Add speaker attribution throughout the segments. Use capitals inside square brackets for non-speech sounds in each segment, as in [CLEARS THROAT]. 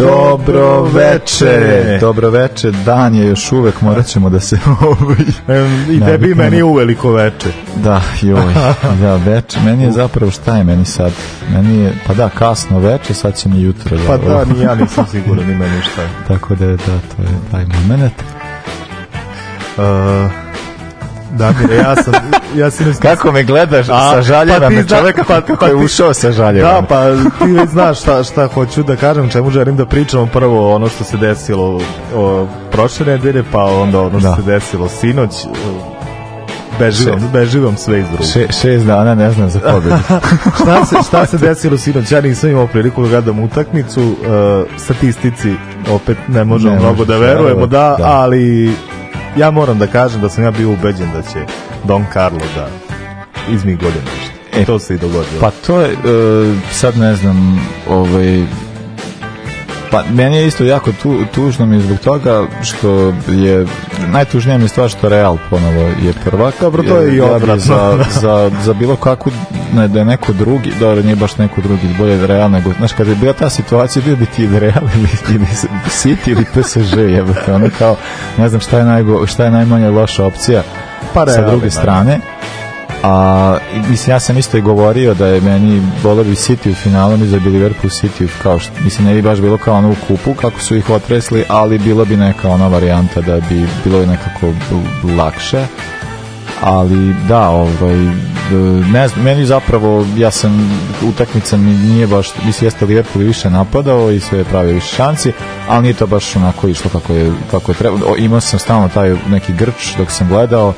Speaker 1: Dobro veče. Dobro veče. Dan je još uvek, moraćemo da se...
Speaker 2: I tebi meni uveliko veče.
Speaker 1: Da, joj. [LAUGHS] Ja, veče. Meni je zapravo šta je meni sad? Meni je, pa da, kasno veče, sad će mi jutro. Da
Speaker 2: pa da, ni ja nisam [LAUGHS] siguran ni meni šta je.
Speaker 1: Tako da, da, to je taj moment. Uh,
Speaker 2: Da, Damire, ja sam... Ja sinoć
Speaker 1: Kako me gledaš a, sa žaljevama
Speaker 2: pa zna, čoveka pa, kako pa je ušao sa žaljevama. Da, pa ti već znaš šta, šta hoću da kažem, čemu želim da pričam prvo ono što se desilo o, prošle nedelje, pa onda ono što da. se desilo sinoć. Beživam, šest, beživam sve iz ruke. Še,
Speaker 1: šest dana ne znam za pobedu.
Speaker 2: [LAUGHS] šta, se, šta se desilo sinoć? Ja nisam imao priliku da gledam utakmicu. Uh, statistici opet ne možemo ne mnogo da verujemo, da, da, ali ja moram da kažem da sam ja bio ubeđen da će Don Carlo da izmi godinu E, to se i dogodilo.
Speaker 1: Pa to je, e, sad ne znam, ovaj, Pa meni je isto jako tu, tužno mi zbog toga što je najtužnija mi stvar što Real ponovo je prvak, dobro to je i obratno za, za, za bilo kakvu ne, da je neko drugi, da nije baš neko drugi bolje od Real nego, znaš kad je bila ta situacija bio bi ti Real ili, ili City ili PSG jebate, ono kao ne znam šta je, najgo, šta je najmanja loša opcija pa Real, sa druge da. strane A, mislim, ja sam isto i govorio da je meni volio bi City u finalu, mi za bi Liverpool City, kao što, mislim, ne bi baš bilo kao ono u kupu, kako su ih otresli, ali bilo bi neka ona varijanta da bi bilo je nekako lakše ali da, ovaj, e, ne znam, meni zapravo, ja sam, utakmica mi nije baš, mislim, jeste Liverpool više napadao i sve je pravio više šanci, ali nije to baš onako išlo kako je, kako je trebalo. Imao sam stalno taj neki grč dok sam gledao,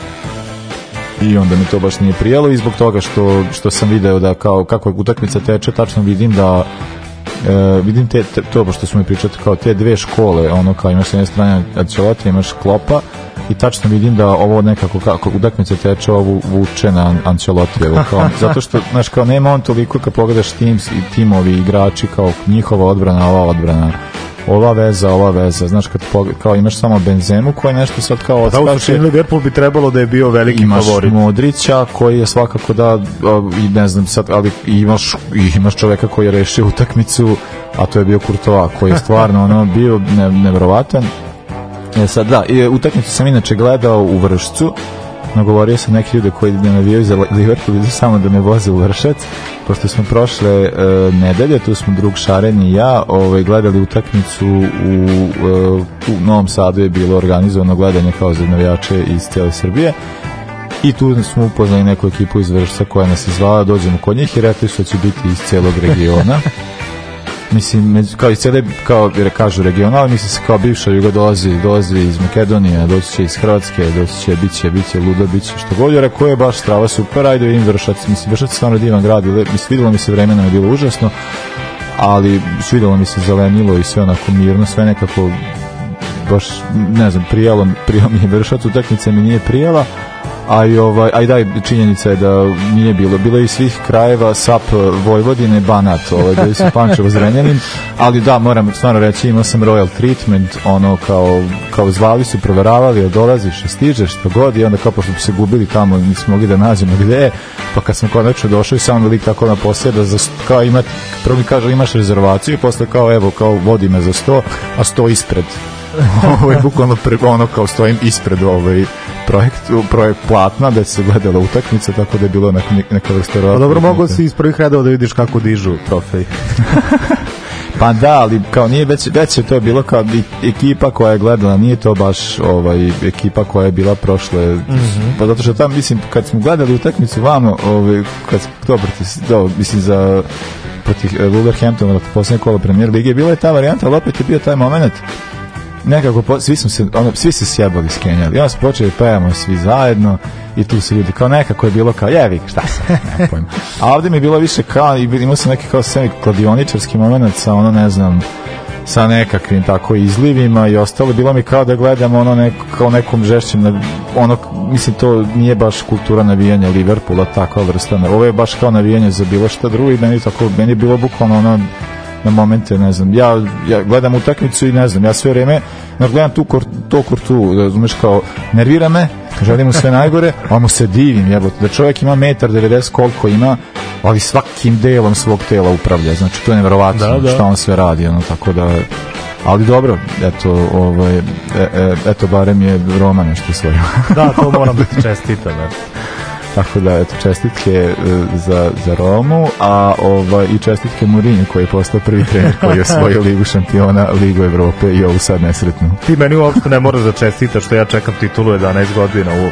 Speaker 1: i onda mi to baš nije prijelo i zbog toga što, što sam video da kao kako utakmica teče, tačno vidim da e, vidim te, te, to što smo mi pričati kao te dve škole, ono kao imaš s jedne strane Ancelotti, imaš Klopa i tačno vidim da ovo nekako kako utakmica teče ovo vuče na Ancelottijevo kao [LAUGHS] zato što znaš kao nema on toliko kad pogledaš teams i timovi igrači kao njihova odbrana ova odbrana ova veza, ova veza, znaš kad kao imaš samo benzenu koji nešto sad kao
Speaker 2: odskače. Pa da, u suštini Liverpool bi trebalo da je bio veliki imaš favorit.
Speaker 1: Imaš Modrića koji je svakako da, i ne znam sad, ali imaš, imaš čoveka koji je rešio utakmicu, a to je bio Kurtova koji je stvarno ono bio ne, nevrovatan. E sad da, utakmicu sam inače gledao u Vršcu, nagovorio sam neke ljude koji ne navijaju za Liverpool samo da me voze u Vršac pošto smo prošle e, nedelje tu smo drug Šaren i ja ovaj, gledali utakmicu u, e, u Novom Sadu je bilo organizovano gledanje kao za navijače iz cijele Srbije i tu smo upoznali neku ekipu iz Vršca koja nas je zvala, dođemo kod njih i rekli su da će biti iz celog regiona [LAUGHS] mislim, kao i cele, kao rekažu da regionalni, mislim se kao bivša Juga dolazi, dolazi iz Makedonije, doći će iz Hrvatske, doći će, bit će, bit će, luda, bit će, što god, jer ako je baš strava super, ajde im vršac, mislim, vršac je stvarno divan grad, mislim, vidjelo mi se vremena, je bilo užasno, ali svidjelo mi se zelenilo i sve onako mirno, sve nekako baš, ne znam, prijalo, prijalo mi je vršac, utakmica mi nije prijala, a i, ovaj, a daj, činjenica je da nije bilo. Bilo je iz svih krajeva SAP eh, Vojvodine, Banat, ovaj, bili su Pančevo zrenjanin, ali da, moram stvarno reći, imao sam Royal Treatment, ono kao, kao zvali su, proveravali, jel dolaziš, što stižeš, što god, i onda kao pošto se gubili tamo, nismo mogli da nađemo gde je, pa kad sam konačno došao i sam lik tako na posjeda, za, kao ima, prvo mi kaže imaš rezervaciju, i posle kao evo, kao vodi me za sto, a sto ispred. [LAUGHS] ovaj, bukvalno pre, ono kao stojim ispred ovaj, projekt, projekt platna da se gledala utakmica, tako da je bilo neka, neka vrsta
Speaker 2: rola. Pa dobro, mogu si iz prvih redova da vidiš kako dižu trofej.
Speaker 1: [LAUGHS] pa da, ali kao nije već, već je to bilo kao ekipa koja je gledala, nije to baš ovaj ekipa koja je bila prošle. Mm -hmm. Pa zato što tam mislim kad smo gledali utakmicu vamo, ovaj kad to protiv, do, mislim za protiv eh, Wolverhamptona, poslednje kolo premijer lige, bila je ta varijanta, ali opet je bio taj moment nekako po, svi smo se ono svi se sjebali s Kenja. Ja počeo da pevamo svi zajedno i tu se ljudi kao nekako je bilo kao jevi šta se ne A ovde mi je bilo više kao i imao sam neki kao sve kladioničarski momenat sa ono ne znam sa nekakvim tako izlivima i ostalo bilo mi kao da gledam ono neko, kao nekom žešćem ono mislim to nije baš kultura navijanja Liverpoola tako vrsta ovo je baš kao navijanje za bilo šta drugo i meni tako meni je bilo bukvalno ono na momente, ne znam, ja, ja gledam utakmicu i ne znam, ja sve vreme gledam tu kor, to tu, razumeš kao nervira me, želim sve najgore, a mu se divim, jebote, da čovjek ima metar 90 koliko ima, ali svakim delom svog tela upravlja, znači to je nevjerovatno da, da. što on sve radi, ono, tako da ali dobro, eto, ovaj, e, e, eto barem je Roma nešto svoje.
Speaker 2: da, to moram da [LAUGHS] čestitam, eto.
Speaker 1: Tako da, eto, čestitke e, za, za Romu, a ova, i čestitke Mourinho koji je postao prvi trener koji je osvojio [LAUGHS] Ligu šampiona, Ligu Evrope i ovu sad nesretnu.
Speaker 2: Ti meni uopšte ne moraš da čestita što ja čekam titulu 11 godina. U...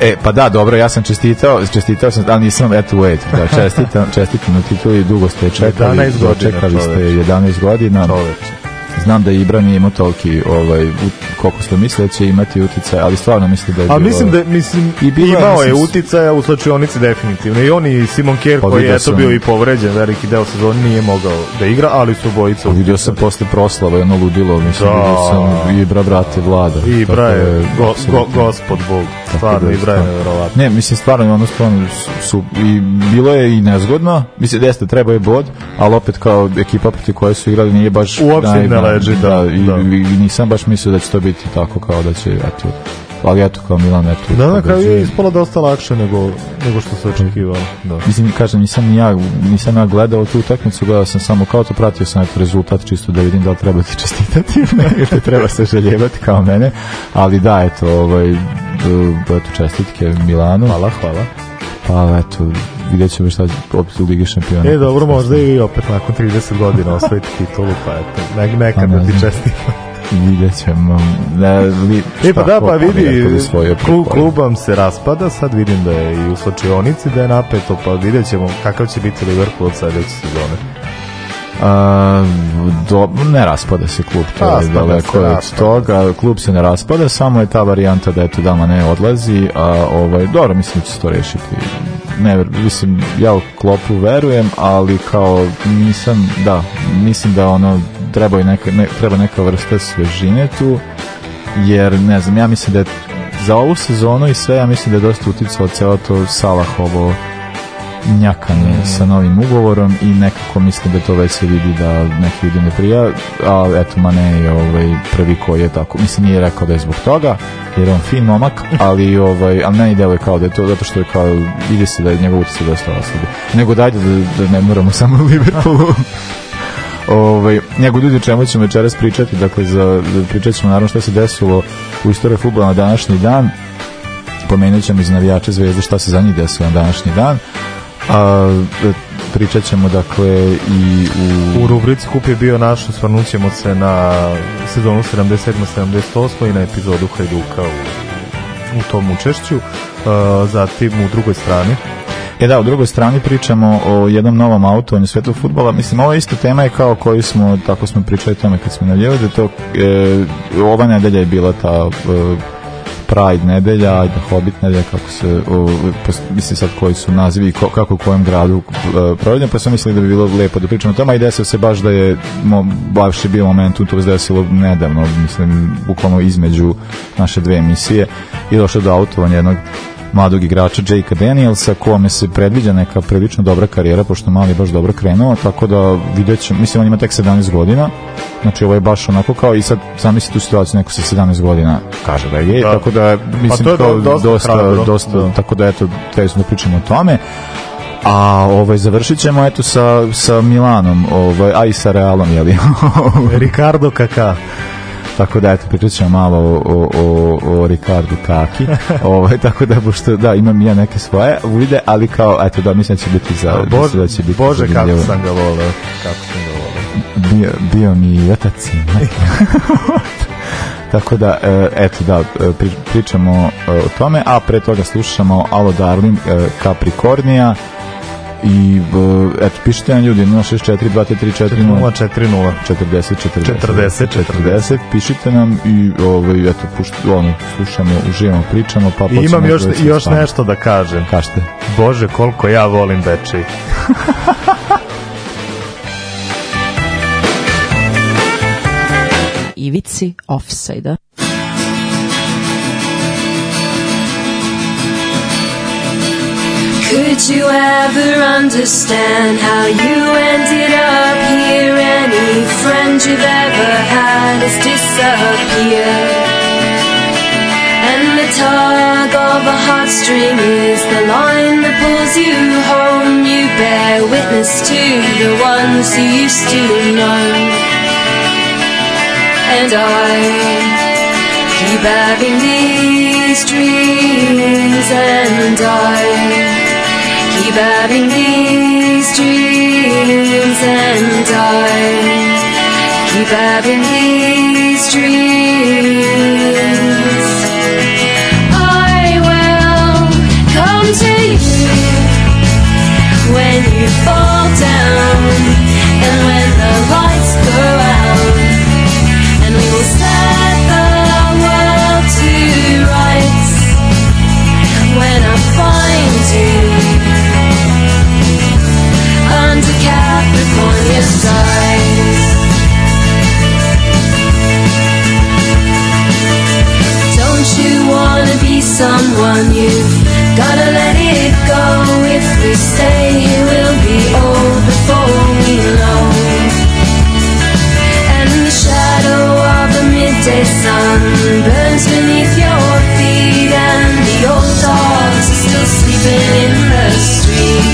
Speaker 1: E, pa da, dobro, ja sam čestitao, čestitao sam, ali nisam eto u Da, čestitam, čestitam na titulu i dugo ste čekali. 11 godina, čekali ste 11 godina. Čoveče znam da je Ibran je imao toliki ovaj koliko ste mislili da će imati uticaj, ali stvarno mislim da je
Speaker 2: A mislim da mislim i bilo, imao je uticaja u slučajonici definitivno. I oni i Simon Kjer pa koji je to bio i povređen, veliki deo sezone nije mogao da igra, ali su bojica.
Speaker 1: Pa vidio
Speaker 2: sam
Speaker 1: posle proslave ono ludilo, mislim da sam i bra brate vlada.
Speaker 2: I bra je go, go, gospod Bog. Stvarno i da je verovatno.
Speaker 1: Ne, mislim stvarno ono stvarno su i bilo je i nezgodno. Mislim da jeste trebao je bod, ali opet kao ekipa protiv koje su igrali nije baš
Speaker 2: najbolje leži, da,
Speaker 1: i, da. I, nisam baš mislio da će to biti tako kao da će, eto, ali eto kao Milan eto.
Speaker 2: Da, na kraju je ispalo dosta lakše nego, nego što se očekivalo. Da.
Speaker 1: Mislim, kažem, nisam ni ja, nisam ja gledao tu utakmicu, gledao sam samo kao to, pratio sam eto rezultat čisto da vidim da li treba ti čestitati ili [LAUGHS] treba se željevati kao mene, ali da, eto, ovaj, eto, čestitke Milanu.
Speaker 2: Hvala, hvala
Speaker 1: pa eto, vidjet ćemo šta opet u Ligi šampiona.
Speaker 2: E, dobro, možda i opet nakon 30 godina osvojiti titulu, pa eto, nek, nekad da ti čestimo.
Speaker 1: Vidjet ćemo. Ne, li,
Speaker 2: e pa da, pa, pa vidi, klub, klubam se raspada, sad vidim da je i u slačionici da je napeto, pa vidjet ćemo kakav će biti Liverpool od sledeće sezone.
Speaker 1: A, do, ne raspada se klub, to raspada je daleko od toga. Klub se ne raspada, samo je ta varijanta da eto Dama ne odlazi, a ovaj, dobro, mislim da će se to rešiti. Ne, mislim, ja u klopu verujem, ali kao nisam, da, mislim da ono treba, i neka, ne, treba neka vrsta svežine tu, jer ne znam, ja mislim da je za ovu sezonu i sve, ja mislim da je dosta uticao celo to Salahovo ovo njakanje mm. sa novim ugovorom i nekako mislim da to već se vidi da neki ljudi ne prija, a eto Mane je ovaj, prvi koji je tako, mislim nije rekao da je zbog toga, jer on fin momak, [LAUGHS] ali ovaj, ali ne ide kao da je to zato što je kao, vidi se da je njegov utjecaj dosta oslabi. Nego dajde da, da ne moramo samo Liverpoolu. [LAUGHS] Ovaj, nego ljudi čemu ćemo večeras pričati, dakle za, pričat ćemo naravno što se desilo u istoriji futbola na današnji dan, pomenut ćemo iz navijača zvezde šta se za njih desilo na današnji dan, A, e, pričat ćemo dakle i
Speaker 2: u... U rubrici Kup je bio naš, osvrnut se na sezonu 77-78 i na epizodu Hajduka u, u tom učešću. A, e, zatim u drugoj strani
Speaker 1: E da, u drugoj strani pričamo o jednom novom autu, autovanju svetlu futbola. Mislim, ova je isto tema je kao koju smo, tako smo pričali tome kad smo navljeli, da to, e, ova nedelja je bila ta e, Pride nedelja, ajde Hobbit nedelja, kako se, o, mislim sad koji su nazivi i ko, kako u kojem gradu e, provedem, pa sam mislili da bi bilo lepo da pričamo o tome, i desio se baš da je mo, baš je bio moment, to se desilo nedavno, mislim, bukvalno između naše dve emisije i došlo do autovanja jednog mladog igrača Jakea Danielsa, kome se predviđa neka prilično dobra karijera, pošto mali baš dobro krenuo, tako da vidjet ćemo, mislim on ima tek 17 godina, znači ovo je baš onako kao i sad zamislite tu situaciju neko sa 17 godina kaže da je, da. tako da mislim pa to je dosta, dosta, dosta da. tako da eto, treba smo da pričamo o tome. A ovaj završit ćemo eto sa, sa Milanom, ovaj, a i sa Realom, je li?
Speaker 2: [LAUGHS] Ricardo Kaká.
Speaker 1: Tako da, eto, pričat malo o, o, o, o Ricardu Kaki. [LAUGHS] ovaj, tako da, pošto, da, imam ja neke svoje vide, ali kao, eto, da, mislim da će biti za... Da Bož, da će biti
Speaker 2: Bože, kako sam ga volao. Kako sam ga volao. Bio,
Speaker 1: bio mi je otac [LAUGHS] Tako da, e, eto da, e, pričamo e, o tome, a pre toga slušamo Alo Darling Capricornia, i eh, eto pišite nam ljudi 064 234 040 40
Speaker 2: 40
Speaker 1: pišite nam i ovaj eto pušti, ono, slušamo uživamo pričamo pa I
Speaker 2: imam da još još stani. nešto da kažem
Speaker 1: kažete
Speaker 2: bože koliko ja volim Bečej [LAUGHS]
Speaker 3: Ivici Offside-a. Could you ever understand how you ended up here? Any friend you've ever had has disappeared. And the tug of a heartstring is the line that pulls you home. You bear witness to the ones you used to know. And I keep having these dreams and I keep having these dreams and I keep having these dreams. I will come to you when you fall down. someone you've gotta let it go if we stay here we'll be old before we know and the shadow of the midday sun burns beneath your feet and the old dogs are still sleeping in the street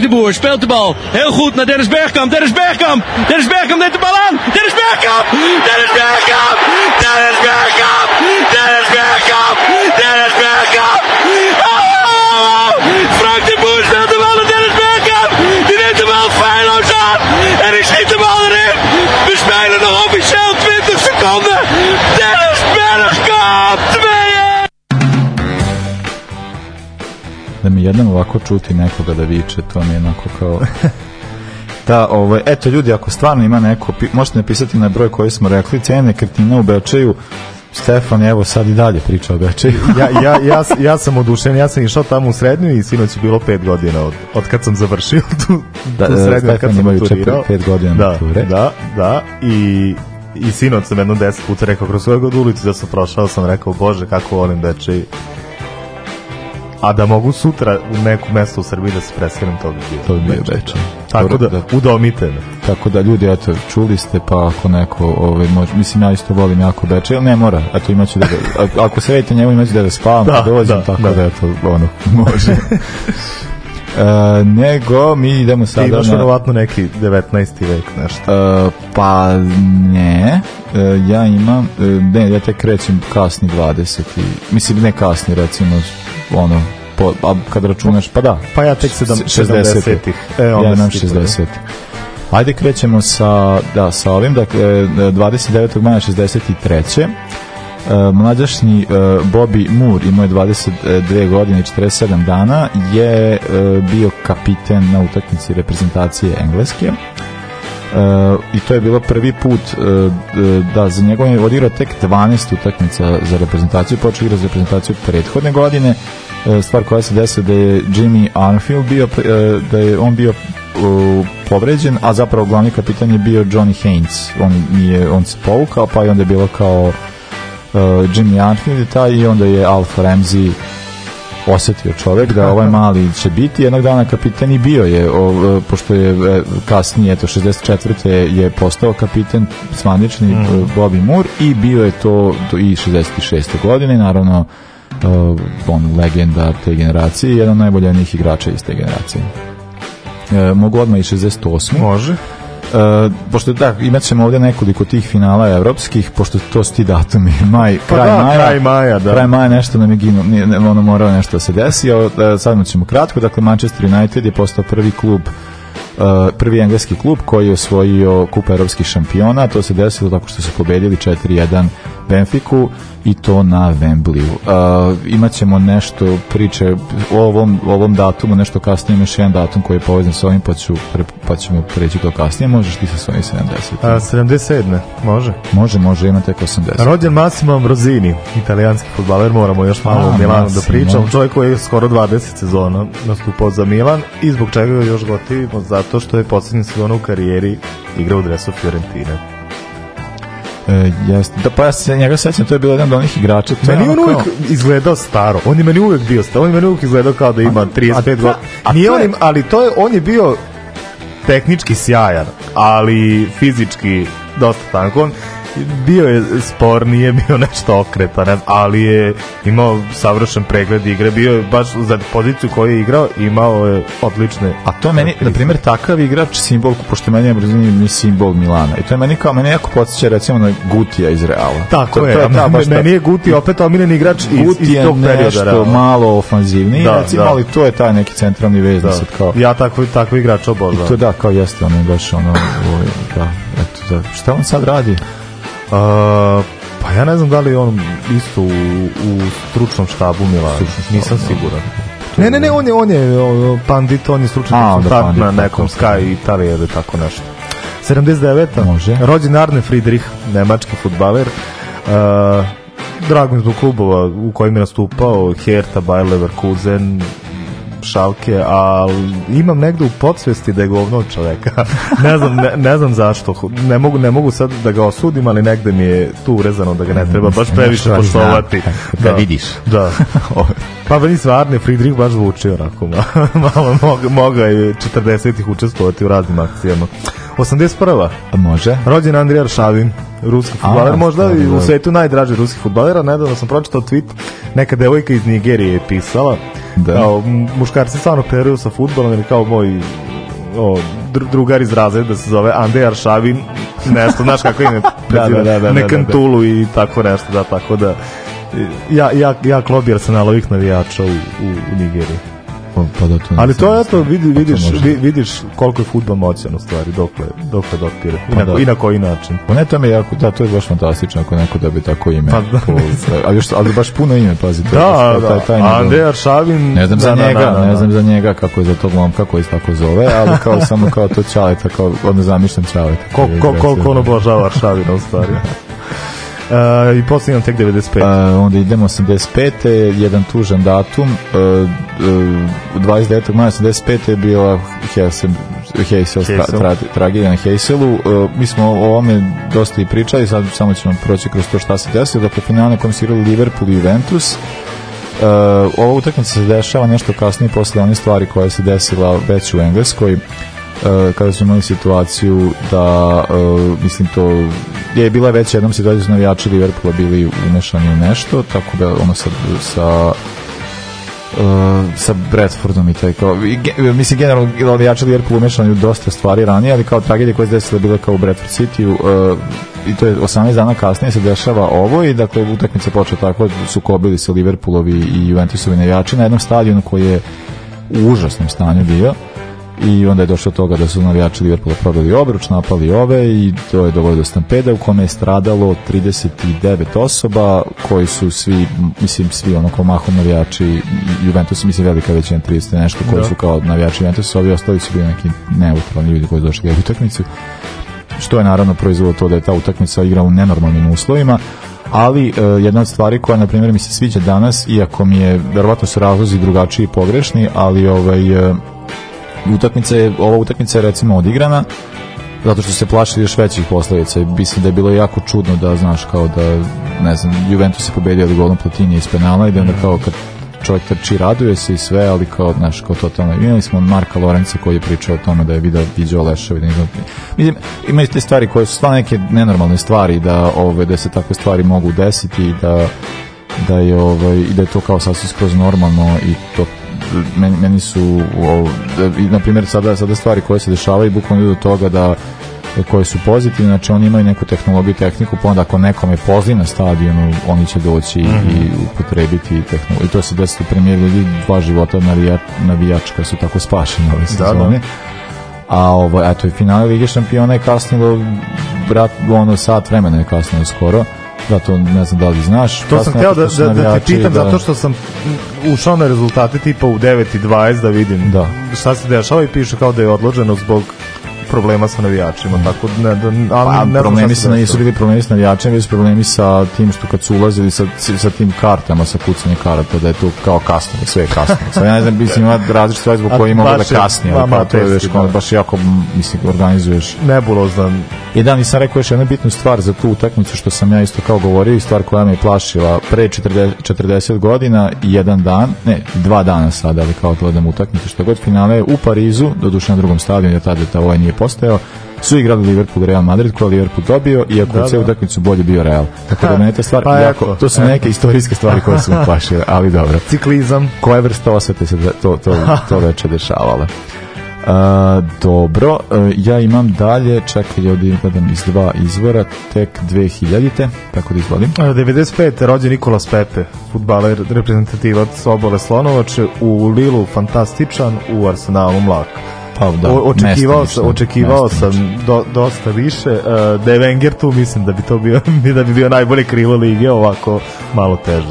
Speaker 4: de Boer speelt de bal. Heel goed naar Dennis Bergkamp. Dennis Bergkamp. Dennis Bergkamp neemt de bal aan. Dennis Bergkamp. Dennis Bergkamp. Dennis Bergkamp. Dennis Bergkamp. Dennis Bergkamp.
Speaker 1: jednom ovako čuti nekoga da viče, to mi je onako kao... [LAUGHS] da, ovo, ovaj, eto ljudi, ako stvarno ima neko, možete napisati na broj koji smo rekli, cene nekretnina u Beočeju, Stefan, evo sad i dalje priča o Bečeju. [LAUGHS]
Speaker 2: ja, ja, ja, ja sam odušen, ja sam išao tamo u srednju i sinoć je bilo pet godina od, od kad sam završio [LAUGHS] tu, da, srednju, Stefan
Speaker 1: kad sam
Speaker 2: maturirao. pet
Speaker 1: godina
Speaker 2: da,
Speaker 1: mature.
Speaker 2: Da, da, i i sinoć sam jedno deset puta rekao kroz svoju god ulicu da sam prošao, sam rekao, bože, kako volim Bečej, a da mogu sutra u neko mesto u Srbiji da se preselim, to bi bilo. To bi bio Bečej. Znači, tako da, da udomite me.
Speaker 1: Tako da ljudi, eto, čuli ste, pa ako neko, ovaj, može, mislim, ja isto volim jako Bečej, ali ne mora, da a to imaću da ako se vedite njemu, imaću da ga spavam, da, pa dolazim, da, tako da. da, eto, ono, može. [LAUGHS] E, nego mi idemo sada Ti
Speaker 2: imaš na... verovatno neki 19. vek nešto.
Speaker 1: E, pa ne, e, ja imam, e, ne, ja tek krećem kasni 20. Mislim, ne kasni, recimo ono po, a kad računaš pa da
Speaker 2: pa ja tek
Speaker 1: 70 60 ih e, onda ja nam 60 Ajde krećemo sa, da, sa ovim, dakle, 29. E, maja 63. E, mlađašnji e, Bobby Moore imao je 22 godine i 47 dana je bio kapiten na utakmici reprezentacije Engleske i to je bilo prvi put e, da za njegov je odigrao tek 12 utakmica za reprezentaciju, počeo igra za reprezentaciju prethodne godine, e, stvar koja se desila da je Jimmy Arnfield bio, e, da je on bio povređen, a zapravo glavni kapitan je bio Johnny Haynes, on, je, on se povukao, pa i onda je bilo kao Jimmy Arnfield i taj, i onda je Alf Ramsey osetio čovek da ovaj mali će biti jednog dana kapitan i bio je o, pošto je e, kasnije eto 64. je postao kapitan zvanični mm. Bobby Moore i bio je to do i 66. godine naravno uh, on legenda te generacije jedan najbolji od njih igrača iz te generacije e, mogu odmah i 68.
Speaker 2: Može.
Speaker 1: Uh, pošto da, imat ćemo ovdje nekoliko tih finala evropskih, pošto to sti datumi, [LAUGHS] maj, pa kraj
Speaker 2: da, maja, kraj maja, da. kraj
Speaker 1: maja nešto nam je ginu, ne, ono morao nešto da se desi, o, da, sad ćemo kratko, dakle Manchester United je postao prvi klub uh, prvi engleski klub koji je osvojio kup evropskih šampiona, to se desilo tako što su pobedili 4-1 Benfiku i to na Wembleyu. Uh, imaćemo nešto priče o ovom, ovom datumu, nešto kasnije imaš jedan datum koji je povezan s ovim, pa, ću, pre, pa ćemo preći to kasnije. Možeš ti sa svojim 70? A,
Speaker 2: 77. Može.
Speaker 1: Može, može, ima tek 80.
Speaker 2: Rođen Massimo Ambrosini, italijanski futbaler, moramo još malo A, u Milanu da Massimo. da pričamo. Čovjek koji je skoro 20 sezona nastupao za Milan i zbog čega ga još gotivimo, zato što je posljednji sezon u karijeri igrao u dresu Fiorentine.
Speaker 1: E, jeste. Da, pa ja se njega sećam, to je bilo jedan od onih igrača. To
Speaker 2: meni on uvijek kao... izgledao staro. On je meni uvijek bio staro. On je meni uvijek izgledao kao da ima 35 godina. Nije on, ali to je, on je bio tehnički sjajan, ali fizički dosta tanko. On, bio je spor, nije bio nešto okretan, ali je imao savršen pregled igre, bio je baš za poziciju koju je igrao, imao je odlične...
Speaker 1: A to meni, na primjer, takav igrač simbol, pošto meni je Brzini simbol Milana, i to je meni kao, meni jako podsjeća recimo na Gutija iz Reala.
Speaker 2: Tako to, je, to je ta, baš meni je Guti opet omiljeni igrač iz, Guti iz tog perioda.
Speaker 1: Guti je nešto malo ofanzivniji, da, recimo, da. ali to je taj neki centralni vez, da. sad
Speaker 2: kao... Ja takvi, takvi igrač obožavam. I
Speaker 1: to da, kao jeste, ono, baš ono, ovo, ovaj, da, eto, da, šta
Speaker 2: on sad radi?
Speaker 1: A, pa ja ne znam da li on isto u, u stručnom štabu Milana. Nisam da. siguran.
Speaker 2: Ne, ne, ne, on je, on je pandit, on je stručan konsultant na nekom Sky Italije ili tako nešto. 79. Može. Rođen Arne Friedrich, nemački futbaler. Uh, drago mi zbog klubova u kojim je nastupao, Hertha, Bayer Leverkusen, šalke, ali imam negde u podsvesti da je govno čoveka. [LAUGHS] ne, znam, ne, ne, znam zašto. Ne mogu, ne mogu sad da ga osudim, ali negde mi je tu urezano da ga ne treba baš previše poslovati.
Speaker 1: Da, da, da, vidiš.
Speaker 2: Da. [LAUGHS] Ovaj. Pa meni stvarno Friedrich baš zvuči onako. [LAUGHS] Malo moga, moga je 40-ih učestvovati u raznim akcijama. 81. Može. Rođen Andrija Aršavin, ruski futbaler, možda i u svetu najdraži ruski futbalera. Nedavno sam pročitao tweet, neka devojka iz Nigerije je pisala, da. kao muškarci stvarno peruju sa futbolom, ili kao moj o, dru, drugar iz razreda se zove Andrej Aršavin, nešto, znaš kako ime da, da, da, da, Nekantulu i tako nešto, da, tako da ja, ja, ja klobir sam na ovih navijača u, u, u Nigeriji. Pa, pa, da to Ali to je to, vidi, vidiš, to vidiš koliko je fudbal moćan u stvari, dokle, dokle dopire. I, pa na, da. I na koji način.
Speaker 1: Pa ne, to mi jako, da, to je baš fantastično ako neko dobi tako ime. Pa da. Po, ali, još, ali baš puno ime, pazi. To da,
Speaker 2: je, da, taj, taj Andrej Aršavin.
Speaker 1: Ne znam da, za da, njega, da, da, ne znam za njega kako je za tog momka koji se tako zove, ali kao samo
Speaker 2: kao to Čaleta, kao, odno zamišljam Čaleta. Ko, ko, koliko on obožava Aršavina u stvari. [LAUGHS] Uh, I posle imam tek 95. Uh, pa,
Speaker 1: onda idemo 85. Jedan tužan datum. Uh, uh, 29. maja 85. je bila Heysel, Hesel, Hesel. tragedija na Heselu. E, mi smo o ovome dosta i pričali, sad samo ćemo proći kroz to šta se desilo. Dakle, finalno kom se igrali Liverpool i Juventus. Uh, ova utakmica se dešava nešto kasnije posle one stvari koje se desila već u Engleskoj. Uh, kada smo imali situaciju da, uh, mislim to, je bila već jednom situacija su navijači Liverpoola bili umešani u nešto, tako da ono sad sa Uh, sa Bradfordom i taj kao i, ge, mislim generalno navijači Liverpool umešani u dosta stvari ranije, ali kao tragedija koja se desila bila kao u Bradford City uh, i to je 18 dana kasnije se dešava ovo i dakle utakmice počela tako sukobili se Liverpoolovi i Juventusovi navijači na jednom stadionu koji je u užasnom stanju bio i onda je došlo toga da su navijači Liverpoola prodali obruč, napali ove i to je dovoljno do stampeda u kome je stradalo 39 osoba koji su svi, mislim svi ono kao mahom navijači Juventus, mislim velika većina 30 nešto koji da. su kao navijači Juventus, ovi ostali su bili neki neutralni ljudi koji su došli u utakmicu što je naravno proizvelo to da je ta utakmica igrala u nenormalnim uslovima ali e, jedna od stvari koja na primjer mi se sviđa danas iako mi je verovatno su razlozi drugačiji i pogrešni ali ovaj e, utakmica je, ova utakmica je recimo odigrana zato što se plašili još većih posledica i mislim da je bilo jako čudno da znaš kao da ne znam Juventus je pobedio od golom Platini iz penala i da onda mhm. kao kad čovjek trči raduje se i sve ali kao znaš kao totalno imali smo Marka Lorenca koji je pričao o tome da je video viđao leševi da mislim imaju te stvari koje su stvarno neke nenormalne stvari da ove da se takve stvari mogu desiti i da da je ovaj i da je to kao sasvim skroz normalno i to meni, meni su da, na primjer sada, sada stvari koje se dešavaju bukvalno idu do toga da e, koje su pozitivne, znači oni imaju neku tehnologiju tehniku, pa onda ako nekom je pozli na stadionu, oni će doći mm -hmm. i upotrebiti tehnologiju. I to se desilo premijer ljudi, dva života navija, navijačka su tako spašeni ove da, da. sezone. da. A ovo, ovaj, eto, i finale Lige šampiona je kasnilo, brat, ono, sat vremena je kasnilo skoro. Da, to ne znam da li znaš.
Speaker 2: To
Speaker 1: pa
Speaker 2: sam htio da, da, da te pitam da... zato što sam ušao na rezultate tipa u 9.20 da vidim da. šta se dešava i piše kao da je odloženo zbog problema sa navijačima,
Speaker 1: tako
Speaker 2: da ne, da,
Speaker 1: ali pa, ne problemi sa nisu bili problemi sa navijačima, već problemi sa tim što kad su ulazili sa, sa tim kartama, sa kucanjem karata, da je to kao kasno, sve je kasno. Sad ja ne znam, mislim, ima različite stvari zbog koje imamo da kasnije, ali kao to je već, da. baš jako, mislim, organizuješ.
Speaker 2: Nebulozan.
Speaker 1: I da, nisam rekao još jednu bitnu stvar za tu utakmicu što sam ja isto kao govorio i stvar koja me plašila pre 40, 40 godina, jedan dan, ne, dva dana sada, ali kao gledam utakmicu što god finale u Parizu, doduše na drugom stadionu, jer tada ovaj nije postojao, su igrali Liverpool Real Madrid, koja Liverpool dobio, iako da, u celu da. utakmicu bolje bio Real. Tako da mene ta stvar, pa, jako, to su neke istorijske stvari koje su me plašile, ali dobro.
Speaker 2: Ciklizam.
Speaker 1: Koja vrsta osvete se to, to, to veče dešavala? Uh, dobro, uh, ja imam dalje, čekaj, ja ovdje gledam iz dva izvora, tek 2000-te, tako da izvodim.
Speaker 2: 95. E, rođen Nikolas Pepe, futbaler, reprezentativac Obale Slonovače, u Lilu fantastičan, u Arsenalu mlak pa da, očekivao sam, očekivao sam do, dosta više. Uh, da je tu, mislim da bi to bio [LAUGHS] da bi bio najbolje krilo lige, ovako malo teže.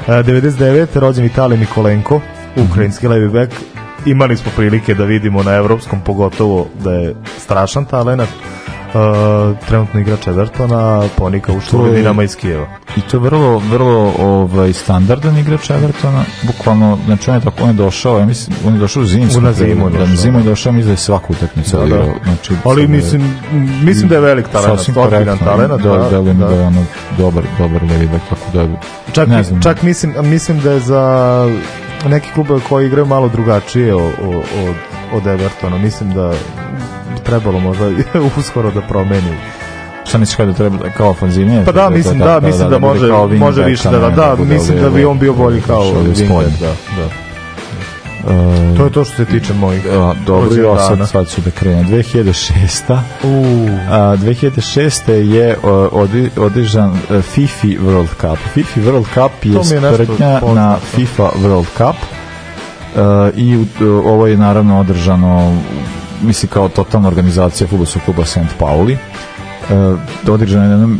Speaker 2: Uh, e, 99. rođen Italij Nikolenko, mhm. ukrajinski mm -hmm. levi bek. Imali smo prilike da vidimo na evropskom pogotovo da je strašan talenat uh, trenutno igrač Evertona, Ponika ušla u Dinama iz Kijeva.
Speaker 1: I to je vrlo, vrlo ovaj, standardan igrač Evertona, bukvalno, znači on je, tako, on je došao, ja mislim, on je došao u
Speaker 2: zimsku. Na
Speaker 1: zimu, da, na zimu je došao, mislim da je svaku utakmicu da, da.
Speaker 2: znači, Ali mislim, mislim da je velik talent, sasvim
Speaker 1: korektan talent, da, da, da, da, je ono dobar, dobar levi bek, tako da čak, ne
Speaker 2: znam. Čak mislim, mislim da je za neki klube koji igraju malo drugačije od, od, od Evertona, mislim da trebalo možda [LAUGHS] uskoro da promeni.
Speaker 1: Šta misliš kada treba kao ofanzivnije?
Speaker 2: Pa da, mislim da, da, mislim da, može, može više da, da, da, mislim da bi ovaj on bio bolji kao wingback, da, da. Uh, to je to što se tiče mojih. E, a,
Speaker 1: dobro, ja sad, sad ću da krenem. 2006. Uh. A, 2006. je održan e, FIFA World Cup. FIFA World Cup je, sprednja na FIFA World Cup. Uh, i ovo je naravno održano mislim kao totalna organizacija futbolskog kluba St. Pauli uh, e, da održano je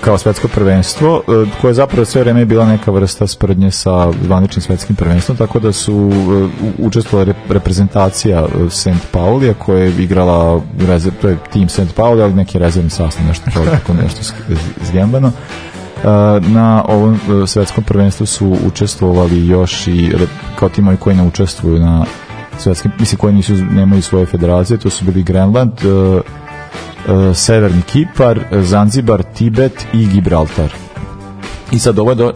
Speaker 1: kao svetsko prvenstvo uh, koje zapravo sve vreme je bila neka vrsta sprednje sa zvaničnim svetskim prvenstvom tako da su uh, učestvovala reprezentacija uh, St. Paulija koja je igrala rezerv, to je tim St. Paulija ali neki rezervni sastav nešto kao [LAUGHS] tako nešto zgembano na ovom svetskom prvenstvu su učestvovali još i kao timovi koji ne učestvuju na svetske, mislim koje nisu, nemaju svoje federacije, to su bili Grenland, uh, uh, Severni Kipar, Zanzibar, Tibet i Gibraltar. I sad ovo je, do,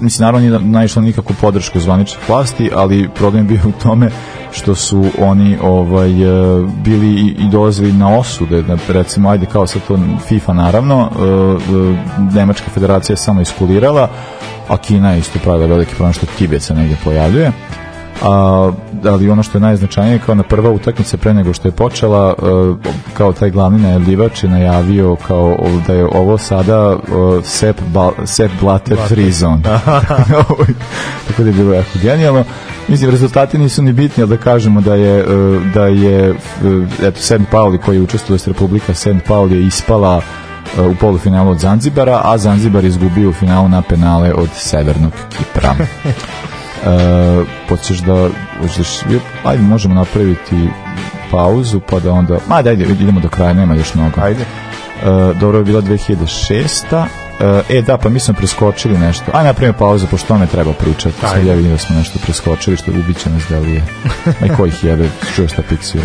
Speaker 1: mislim, naravno nije naišlo nikakvu podršku zvaničnih vlasti, ali problem bio u tome što su oni ovaj e, bili i dolazili na osude da recimo ajde kao sa to FIFA naravno Nemačka federacija je samo iskulirala a Kina je isto pravila velike problem što Tibet se negde pojavljuje a, ali ono što je najznačajnije kao na prva utakmica pre nego što je počela a, e, kao taj glavni najavljivač je najavio kao da je ovo sada a, e, Sepp, Bal, Sepp Blatter, Blatter. free zone [LAUGHS] [LAUGHS] tako da je bilo jako genijalno mislim rezultati nisu ni bitni ali da kažemo da je e, da je eto St. Pauli koji je učestvovao s Republika St. Pauli je ispala u polufinalu od Zanzibara, a Zanzibar izgubio u finalu na penale od Severnog Kipra. [LAUGHS] Uh, hoćeš da, hoćeš ajde, možemo napraviti pauzu, pa da onda, ma ajde, idemo do kraja, nema još mnogo.
Speaker 2: Ajde. e,
Speaker 1: dobro je bila 2006. Uh, eh, e da, pa mi smo preskočili nešto. Ajde napravimo pauzu, pošto tome treba pričati. Ajde. Sad ja vidim da smo nešto preskočili, što ubit će nas da li je. Aj, ko jebe, čuješ šta piksira.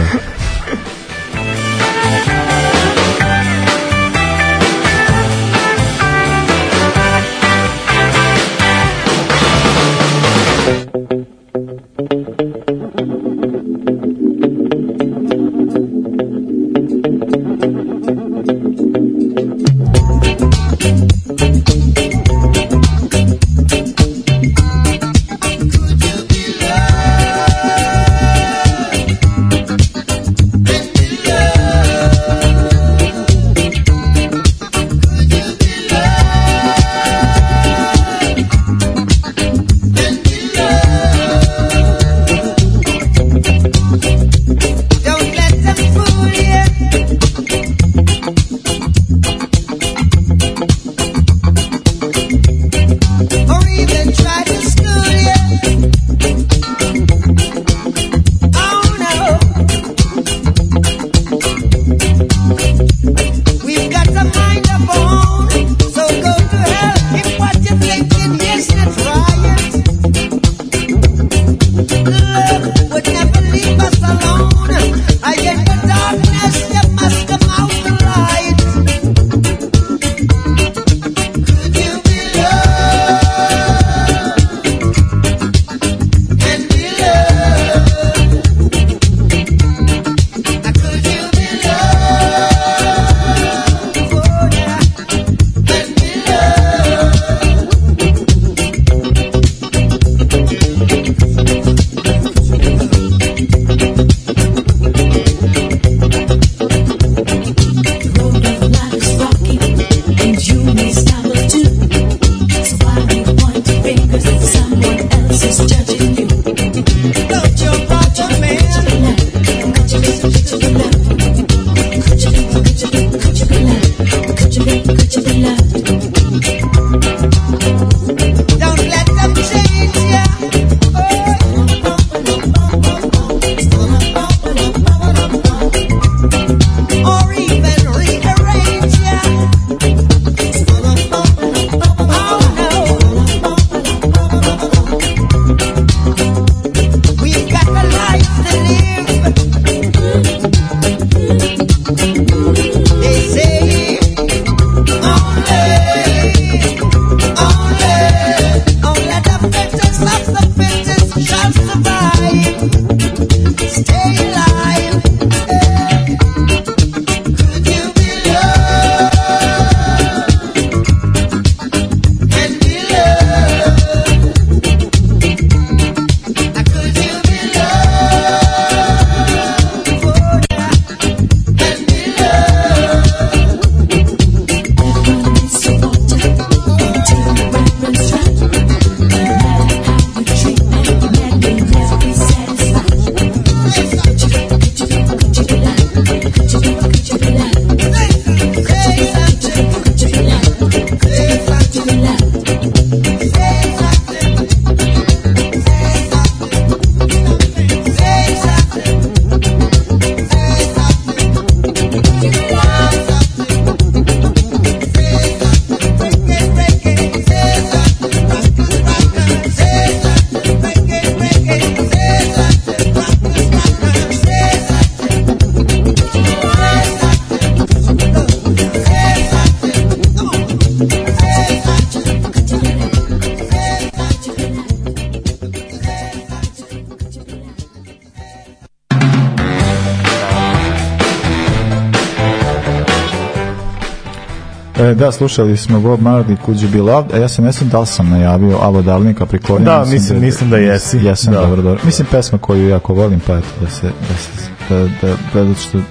Speaker 1: slušali smo Bob Marley Could You Be Loved, a ja se ne sam da li sam najavio Avo Davlnika priklonio. Da,
Speaker 2: mislim, mislim da, mislim da jesi.
Speaker 1: Jesam, da.
Speaker 2: dobro,
Speaker 1: dobro. Mislim pesma koju jako volim, pa eto, da se, da se, da, da, da, da što e,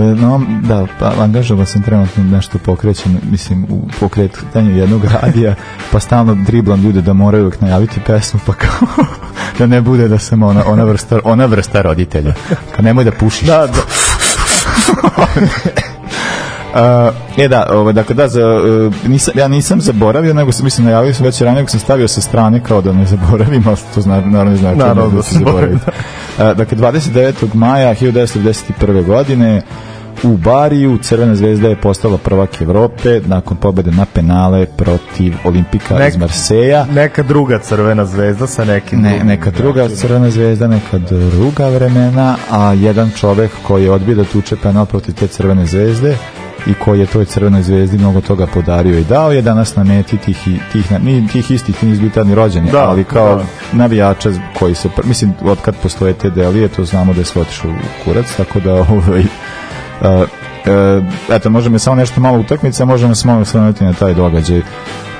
Speaker 1: no, da, pa, angažovan sam trenutno nešto pokrećen, mislim, u pokretanju jednog radija, pa stalno driblam ljude da moraju uvijek najaviti pesmu, pa kao, [LAUGHS] da ne bude da sam ona, ona, vrsta, ona vrsta roditelja. Ka nemoj da pušiš. Da, da. [LAUGHS] Uh, e da, ovaj, dakle da, za, uh, nisam, ja nisam zaboravio, nego sam, mislim, najavio sam već ranije, sam stavio sa strane kao da ne zaboravim, ali to zna, naravno znači da ne znači naravno, da, da se zaboravi. Da. Uh, dakle, 29. maja 1991. godine u Bariju Crvena zvezda je postala prvak Evrope nakon pobede na penale protiv Olimpika Nek, iz Marseja.
Speaker 2: Neka druga Crvena zvezda sa nekim
Speaker 1: ne, neka druga Crvena zvezda, neka druga vremena, a jedan čovek koji je odbio da tuče penal protiv te Crvene zvezde i koji je toj crvenoj zvezdi mnogo toga podario i dao je danas na meti tih, tih, ni, tih istih nisu bitani rođeni, da, ali kao da. navijača koji se, mislim, od kad postoje te delije, to znamo da je sve u kurac, tako da ovaj, uh, e, eto, možemo samo nešto malo utakmice, možemo samo malo osvrnuti na taj događaj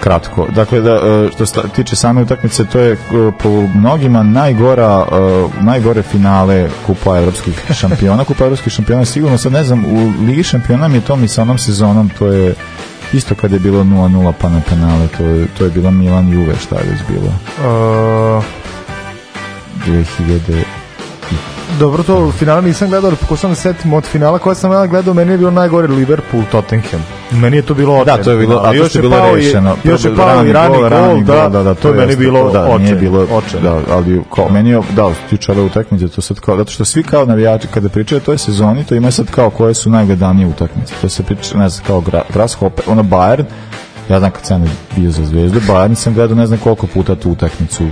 Speaker 1: kratko. Dakle, da, e, što se tiče same utakmice, to je e, po mnogima najgora, e, najgore finale Kupa evropskih šampiona. Kupa evropskih šampiona sigurno, sad ne znam, u Ligi šampiona mi je to mi sa onom sezonom, to je isto kad je bilo 0-0 pa na penale, to je, to je bilo Milan Juve, šta je već bilo? Uh... 2000
Speaker 2: dobro to finala nisam gledao, ali pokušao da setim od finala koja sam ja gledao, meni je bilo najgore Liverpool Tottenham. Meni je to bilo
Speaker 1: oče. Da, to je bilo,
Speaker 2: a još je bilo rešeno.
Speaker 1: Još je pao i rani gol, rani
Speaker 2: da, da, da,
Speaker 1: to, je meni bilo da,
Speaker 2: oče, nije bilo,
Speaker 1: oče. Da, ali kao, meni je, da, juče ove utakmice, to sad kao, zato što svi kao navijači, kada pričaju o toj sezoni, to ima sad kao koje su najgledanije utakmice. To se priča, ne znam, kao gra, Grasshopper, ono Bayern, ja znam kad sam bio za zvezdu, Bayern sam gledao ne znam koliko puta tu utakmicu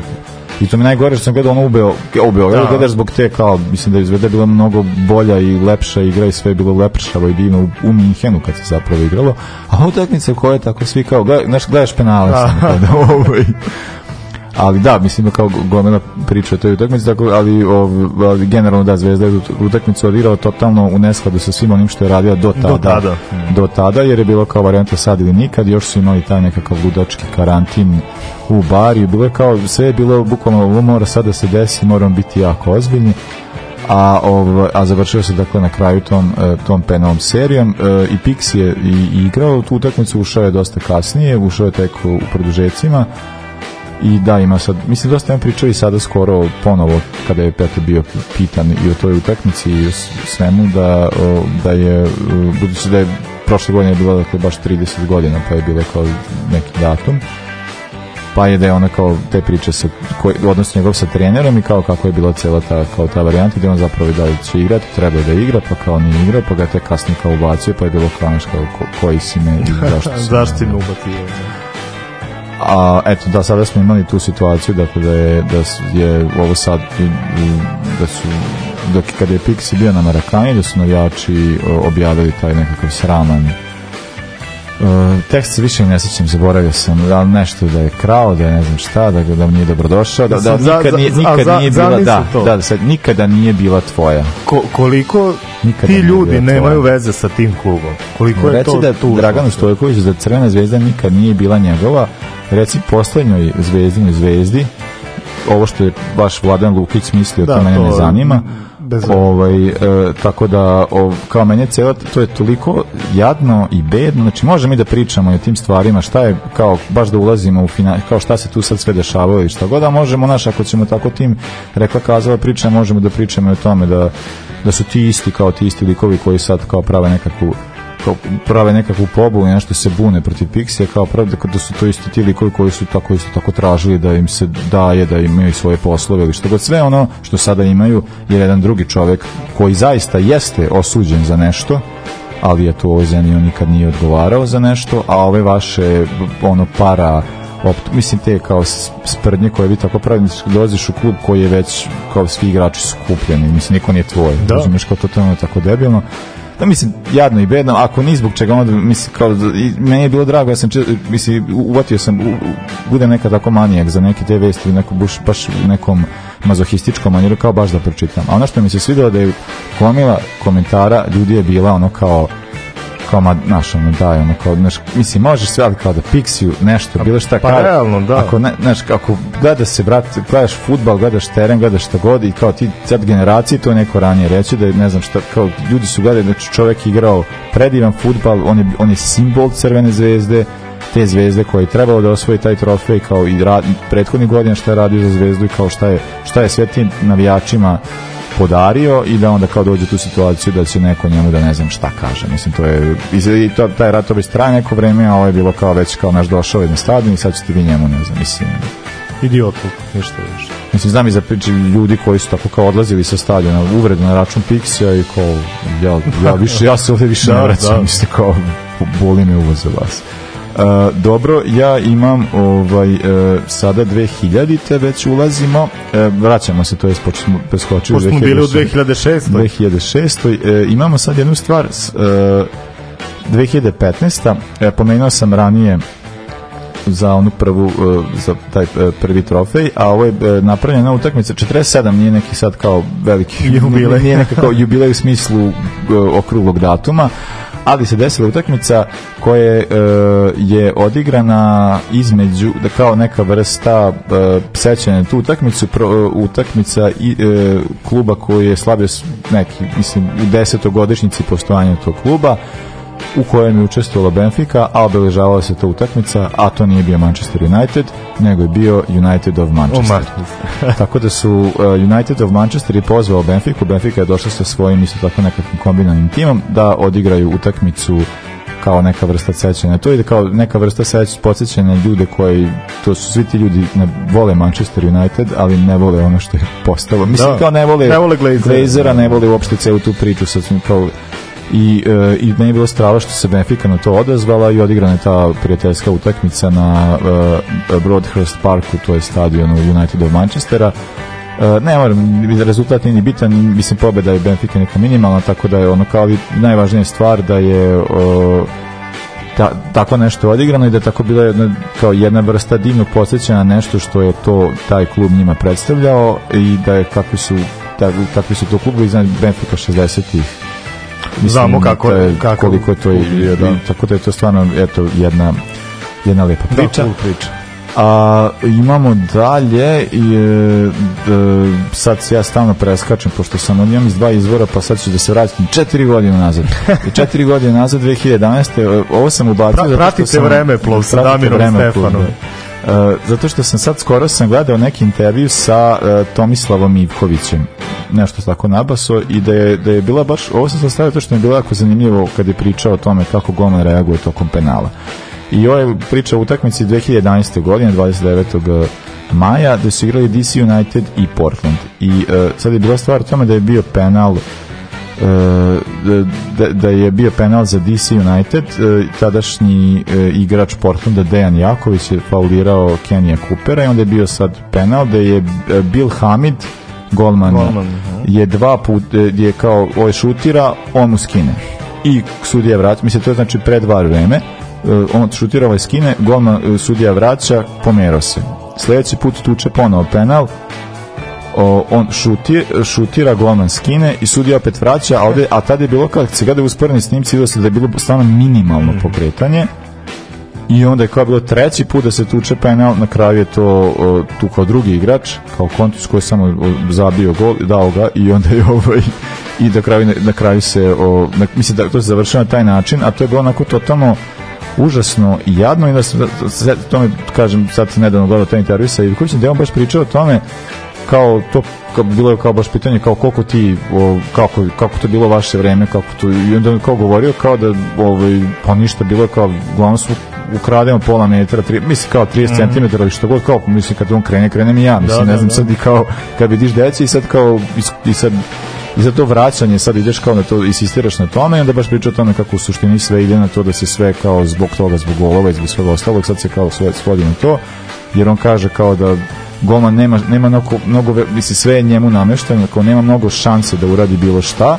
Speaker 1: I to mi najgore što sam gledao ono ubeo, ubeo, da. gledaš zbog te kao, mislim da je izvede bila mnogo bolja i lepša igra i sve je bilo lepršavo i divno u, u Minhenu kad se zapravo igralo, a koja je tako svi kao, gledaj, gledaš penale da. sam, kada, ovaj, [LAUGHS] ali da, mislim da kao gomila priča o toj utakmici, tako, ali, ov, ali generalno da, Zvezda je utakmicu odirala totalno u neskladu sa svim onim što je radila do tada. Do tada, da. do tada jer je bilo kao varianta sad ili nikad, još su imali taj nekakav ludački karantin u bari, bilo je kao, sve je bilo bukvalno, ovo mora sad da se desi, moramo biti jako ozbiljni, a, ov, a završio se dakle na kraju tom, e, tom penalom serijom e, i Pix je i, i igrao tu utakmicu, ušao je dosta kasnije, ušao je tek u produžecima, i da ima sad, mislim dosta nam pričali sada skoro ponovo kada je Petar bio pitan i o toj utakmici i o svemu da, o, da je, e, budući da je prošle godine je bilo dakle, baš 30 godina pa je bilo kao neki datum pa je da je ona kao te priče sa, koj, odnosno njegov sa trenerom i kao kako je bila cela ta, kao ta varijanta gdje on zapravo da li će igrati, treba da igra, pa kao nije igra, pa ga te kasnije kao ubacio, pa je bilo kao naš kao ko, koji si me i [LAUGHS]
Speaker 2: zašto si zašto me da. ubacio. Da
Speaker 1: a eto da sada smo imali tu situaciju dakle da je da je ovo sad da su dok kada je Pixi bio na Marakani da su navijači objavili taj nekakav sraman Uh, tekst se više ne sećam, zaboravio sam, da nešto da je krao, da je ne znam šta, da da mi nije dobrodošao, da, da, da nikad, nije, nikad za, nije bila, da, to. da, da sad, nikada nije bila tvoja.
Speaker 2: Ko, koliko nikada ti ljudi nemaju veze sa tim klubom? Koliko Reci je to
Speaker 1: da
Speaker 2: tu
Speaker 1: Dragan Stojković za Crvena zvezda nikad nije bila njegova, reci poslednjoj zvezdinoj zvezdi, ovo što je baš Vladan Lukić mislio, da, to mene to, ne zanima ovaj, e, tako da, ov, kao meni cela, to je toliko jadno i bedno, znači možemo mi da pričamo o tim stvarima, šta je, kao, baš da ulazimo u final, kao šta se tu sad sve dešavalo i šta god, a možemo, naš, ako ćemo tako tim rekla kazala priča, možemo da pričamo o tome da, da su ti isti, kao ti isti likovi koji sad kao prave nekakvu kao prave nekakvu pobu i nešto se bune protiv Pixija kao pravda kada su to isti ti likovi koji su tako isto tako tražili da im se daje da imaju svoje poslove ili što god sve ono što sada imaju je jedan drugi čovek koji zaista jeste osuđen za nešto ali je to ovoj zemlji on nikad nije odgovarao za nešto a ove vaše ono para opt, mislim te kao sprdnje koje vi tako pravim dolaziš u klub koji je već kao svi igrači su kupljeni mislim niko nije tvoj da. razumiješ kao totalno tako debilno da mislim jadno i bedno, ako ni zbog čega onda mislim kao da- i meni je bilo drago, ja sam če, mislim uvatio sam u, u, budem neka tako manijak za neke te vesti, neko baš baš nekom mazohističkom manjeru kao baš da pročitam. A ono što mi se svidelo da je komila komentara ljudi je bila ono kao kao, ma, znaš, ono, daj, ono, kao, znaš, mislim, možeš sve, ali kao da Pixiju, nešto, bilo šta,
Speaker 2: pa,
Speaker 1: kao,
Speaker 2: realno, da.
Speaker 1: ako, ne, znaš, kako gleda se, brat, gledaš futbal, gledaš teren, gledaš šta god i kao ti sad generaciji to neko ranije reći da ne znam šta, kao, ljudi su gledali, znači, čovek igrao predivan futbal, on je, on je simbol Crvene zvezde, te zvezde koji je trebalo da osvoji taj trofej kao i rad, prethodni godina šta je radio za zvezdu i kao šta je, šta je sve tim navijačima podario i da onda kao dođe tu situaciju da će neko njemu da ne znam šta kaže. Mislim, to je, i to, taj rat već traje neko vreme, a ovo je bilo kao već kao naš došao jedan stadion i sad ćete vi njemu, ne znam, mislim. Idiotu,
Speaker 2: ništa
Speaker 1: više. Mislim, znam i za priče ljudi koji su tako kao odlazili sa stadiona, uvred na račun Pixija i kao, ja, ja, [LAUGHS] više, ja se ovde više ne da, vraćam, da. [LAUGHS] mislim, kao, boli me uvoze vas. Uh, dobro, ja imam ovaj uh, sada 2000-te već ulazimo. Uh, vraćamo se, to jest počet smo preskočili
Speaker 2: Pošto smo bili u 2006.
Speaker 1: 2006. Uh, imamo sad jednu stvar uh, 2015. Uh, pomenuo sam ranije za onu prvu e, za taj prvi trofej, a ovo je napravljena utakmica 47, nije neki sad kao veliki jubilej, [LAUGHS] nije neka kao jubilej u smislu okruglog datuma, ali se desila utakmica koja e, je odigrana između, da kao neka vrsta e, sećanja tu utakmicu, pro, e, utakmica i, e, kluba koji je slabio neki, mislim, u desetogodišnjici postojanja tog kluba, u kojem je učestvovala Benfica, a obeležavala se ta utakmica, a to nije bio Manchester United, nego je bio United of Manchester. [LAUGHS] tako da su uh, United of Manchester je pozvao Benficu, Benfica je došla sa svojim isto tako nekakvim kombinanim timom da odigraju utakmicu kao neka vrsta sećanja. To je kao neka vrsta seć, podsjećanja ljude koji, to su svi ti ljudi ne vole Manchester United, ali ne vole ono što je postalo. Mislim, da. kao ne vole, ne vole Glazera, ne vole uopšte celu tu priču sa svim i, e, i meni je bilo strava što se Benfica na to odazvala i odigrana je ta prijateljska utakmica na e, Broadhurst Parku, to je stadion United of Manchestera. E, ne moram, rezultat nije bitan, mislim pobeda je Benfica neka minimalna, tako da je ono kao najvažnija stvar da je o, ta, tako nešto odigrano i da je tako bila jedna, kao jedna vrsta divnog posjećanja na nešto što je to taj klub njima predstavljao i da je kakvi su, da, kakvi su to klubovi iznad Benfica 60-ih
Speaker 2: Mislim, Znamo kako, je, kako.
Speaker 1: Koliko je to i, da, tako da je to stvarno eto, jedna, jedna lepa priča. Da, priča. A, imamo dalje i e, sad ja stalno preskačem pošto sam od njom iz dva izvora pa sad ću da se vratim četiri godine nazad [LAUGHS] i četiri godine nazad 2011. E, ovo sam ubacio
Speaker 2: pra, pratite sam, vreme plov sa Damirom Stefanom
Speaker 1: da. Eh, zato što sam sad skoro sam gledao neki intervju sa eh, Tomislavom Ivkovićem nešto tako nabaso i da je, da je bila baš, ovo sam sastavio to što mi je bilo jako zanimljivo kad je pričao o tome kako Goman reaguje tokom penala i ovo je priča u utakmici 2011. godine 29 eh, maja da su igrali DC United i Portland i uh, sad je bila stvar tome da je bio penal da, da je bio penal za DC United e, tadašnji e, igrač Portlanda Dejan Jaković je faulirao Kenija Coopera i onda je bio sad penal da je e, Bill Hamid golman, golman je dva put je kao ovaj šutira on mu skine i sudija vraća mislim to je znači pred var vreme on šutira ovaj skine golman sudija vraća pomerao se sledeći put tuče ponovo penal o, on šuti, šutira, golman skine i sudija opet vraća, a, ovde, a tad je bilo kad se gledaju usporeni snimci, vidio se da je bilo stvarno minimalno mhm. pokretanje i onda je kao bilo treći put da se tuče penal, na kraju je to o, tu kao drugi igrač, kao Kontić koji je samo zabio gol, dao ga i onda je [LAUGHS] ovaj i da kraju, na kraju se, o, na, mislim da to se završilo na taj način, a to je bilo onako totalno užasno i jadno i da, da se, to mi kažem, sad nedavno gledao taj intervju sa Ivkovićem, da je on baš pričao o tome kao to kao, bilo je kao baš pitanje kao koliko ti o, kako, kako to bilo vaše vreme kako to i onda kao govorio kao da ovaj pa ništa bilo je kao glavno su ukrademo pola metra, tri, mislim kao 30 mm. cm ili što god, kao mislim kad on krene, krenem i ja, da, mislim da, ne da, znam da. sad i kao kad vidiš deci i sad kao i, i sad i za to vraćanje sad ideš kao na to insistiraš na tome i onda baš priča o tome kako u suštini sve ide na to da se sve kao zbog toga zbog golova i zbog svega ostalog sad se kao sve svodi na to jer on kaže kao da Golman nema, nema mnogo, mnogo mislim, sve je njemu namešteno, ako nema mnogo šanse da uradi bilo šta,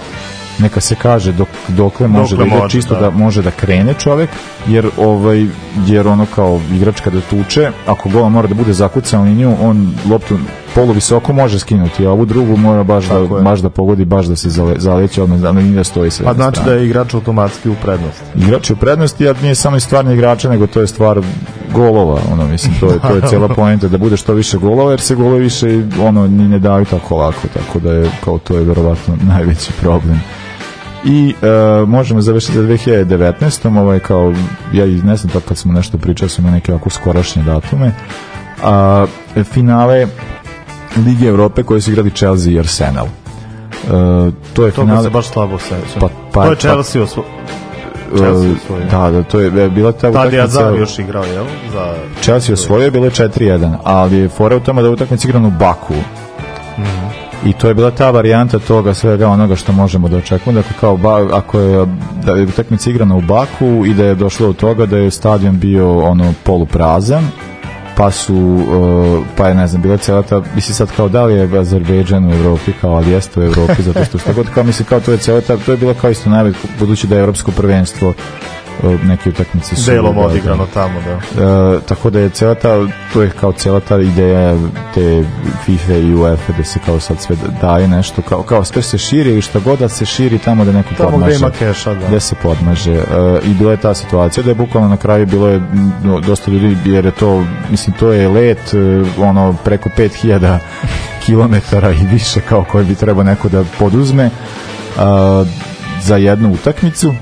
Speaker 1: neka se kaže dok, dokle može dokle da igra, čisto da. da. može da krene čovek, jer ovaj jer ono kao igrač kada tuče, ako gol mora da bude zakucan liniju, on loptu polu visoko može skinuti, a ovu drugu mora baš da, Tako da je. baš da pogodi, baš da se zale, zaleće odmah da linija da stoji sve. Pa
Speaker 2: znači
Speaker 1: strane.
Speaker 2: da je igrač automatski u prednosti.
Speaker 1: Igrač je u prednosti,
Speaker 2: jer
Speaker 1: nije samo i stvarni igrača, nego to je stvar golova, ono, mislim, to je, to je cijela poenta, da bude što više golova, jer se golovi više, ono, ni ne daju tako lako, tako da je, kao to je verovatno najveći problem. I e, možemo završiti za 2019. Ovo je kao, ja i ne znam, to kad smo nešto pričali, smo neke ovako skorašnje datume. A, finale Lige Evrope koje su igrali Chelsea i Arsenal. E,
Speaker 2: to je to finale... se baš slabo se. Pa, pa, to je pa- Chelsea pa,
Speaker 1: E, Svoje. Da, da, to je e, bila ta utakmica. Tad je Azar
Speaker 2: još
Speaker 1: igrao, jel? Za... Chelsea osvojio, bilo je 4-1, ali je fora u tome da utakmica igrana u Baku. Mm -hmm. I to je bila ta varijanta toga svega onoga što možemo da očekujemo. Dakle, kao ba, ako je, da je utakmica igrana u Baku i da je došlo do toga da je stadion bio ono poluprazan, pa su pa je ne znam bila cela ta mislim sad kao da li je Azerbejdžan u Evropi kao ali jeste u Evropi zato što što god kao mislim kao to je cela ta to je bilo kao isto najbolje budući da je evropsko prvenstvo neke utakmice
Speaker 2: su delom da, da. odigrano tamo da. Uh,
Speaker 1: tako da je cela ta to je kao cela ta ideja te FIFA i UEFA da se kao sad sve da daje nešto kao kao sve se širi i šta god da se širi tamo da neko tamo
Speaker 2: podmaže. Tamo gde ima keša, da. Gde
Speaker 1: se podmaže. Uh, I bila je ta situacija da je bukvalno na kraju bilo je no, dosta ljudi jer je to mislim to je let e, ono preko 5000 [LAUGHS] kilometara i više kao koje bi trebao neko da poduzme uh, za jednu utakmicu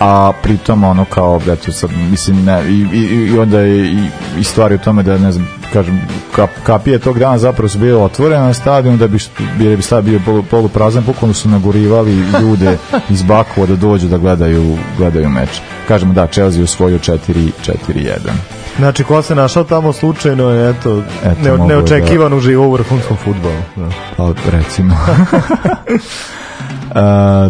Speaker 1: a pritom ono kao eto sad mislim ne, i, i, i onda je i, i stvari u tome da ne znam kažem kap, kapije tog dana zapravo su bile otvorene na stadionu da bi jer bi stadion bio polu, polu prazan pokon su nagurivali ljude [LAUGHS] iz Bakova da dođu da gledaju gledaju meč kažemo da Chelsea u svoju 4 4 1
Speaker 2: Znači, ko se našao tamo slučajno je, eto, eto ne, da- neočekivan da... uživo u vrhunskom futbolu. Da.
Speaker 1: Pa, recimo. [LAUGHS]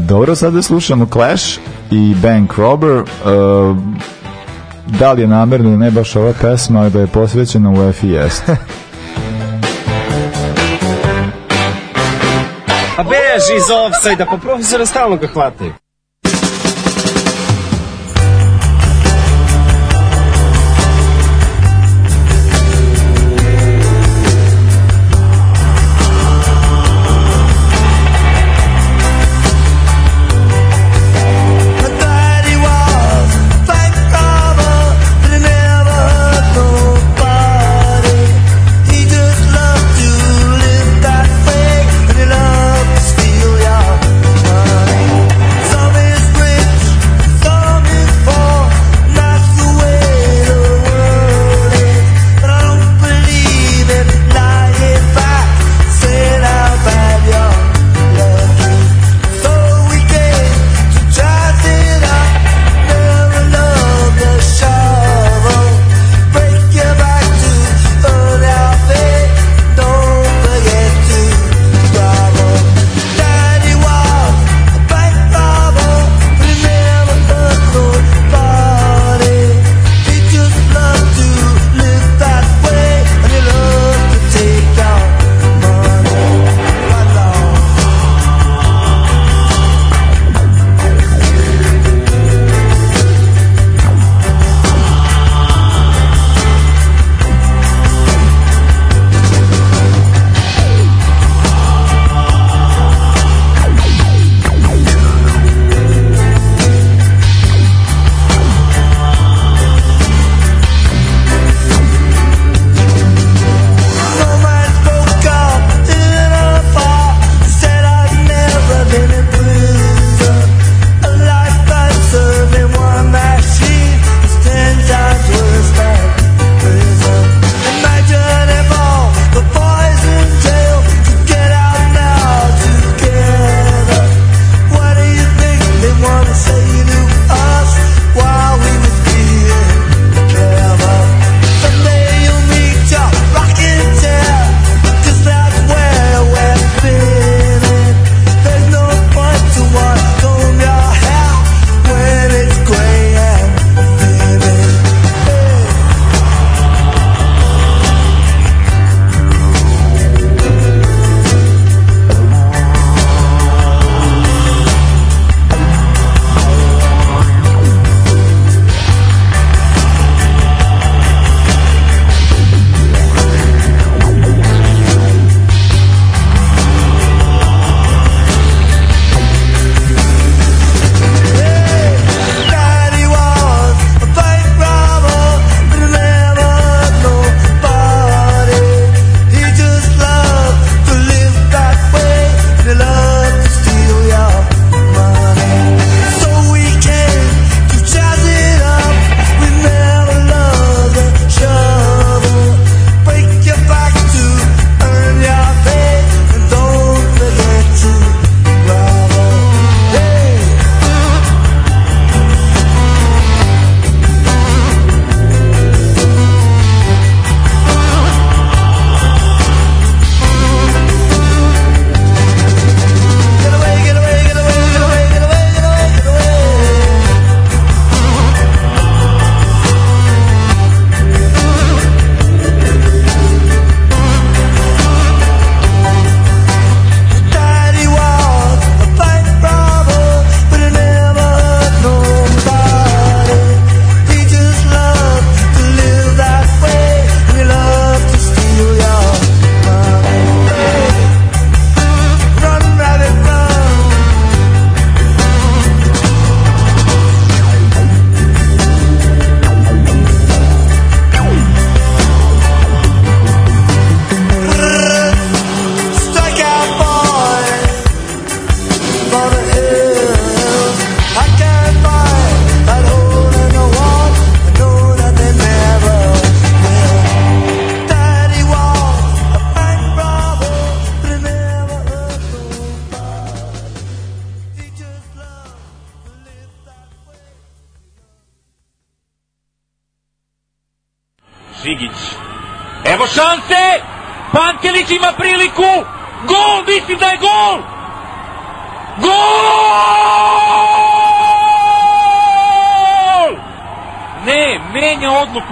Speaker 1: dobro, sada slušamo Clash i Bank Robber. Uh, da li je namerno ne baš ova pesma da je posvećena u FIS? A beži iz offside-a, pa profesora stalno ga hvataju.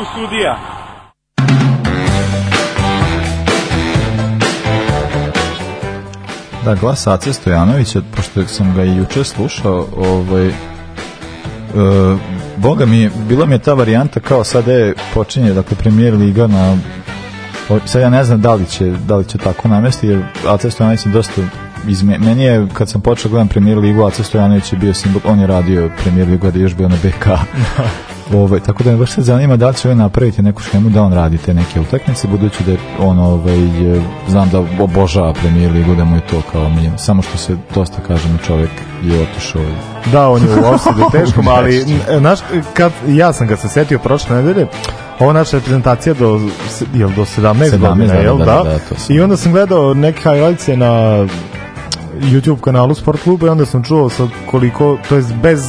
Speaker 1: Ligu sudija. Da, glas Ace Stojanovića, pošto sam ga i juče slušao, ovaj, e, boga mi, bila mi je ta varijanta kao sad je počinje, dakle, premijer Liga na sad ja ne znam da li će, da li će tako namesti, jer Ace Stojanović je dosta izme, meni je, kad sam počeo gledam premijer Ligu, Ace Stojanović je bio simbol, on je radio premijer Ligu, da je još bio na BK. [LAUGHS] Ovaj, tako da me baš sad zanima da li će ovaj napraviti neku šemu da on radi te neke utakmice, budući da on, ovaj, znam da obožava premier ligu, da mu je to kao miljeno. Samo što se dosta, kažem, čovjek je otišao
Speaker 2: Da, on je u [LAUGHS] opsadu teškom, ali naš, kad, ja sam kad se setio prošle nedelje, ova naša reprezentacija do, jel, do 17, 17 godina, jel, da, da, da, da i onda sam gledao neke highlights na YouTube kanalu Sport Kluba i onda sam čuo sa koliko, to jest bez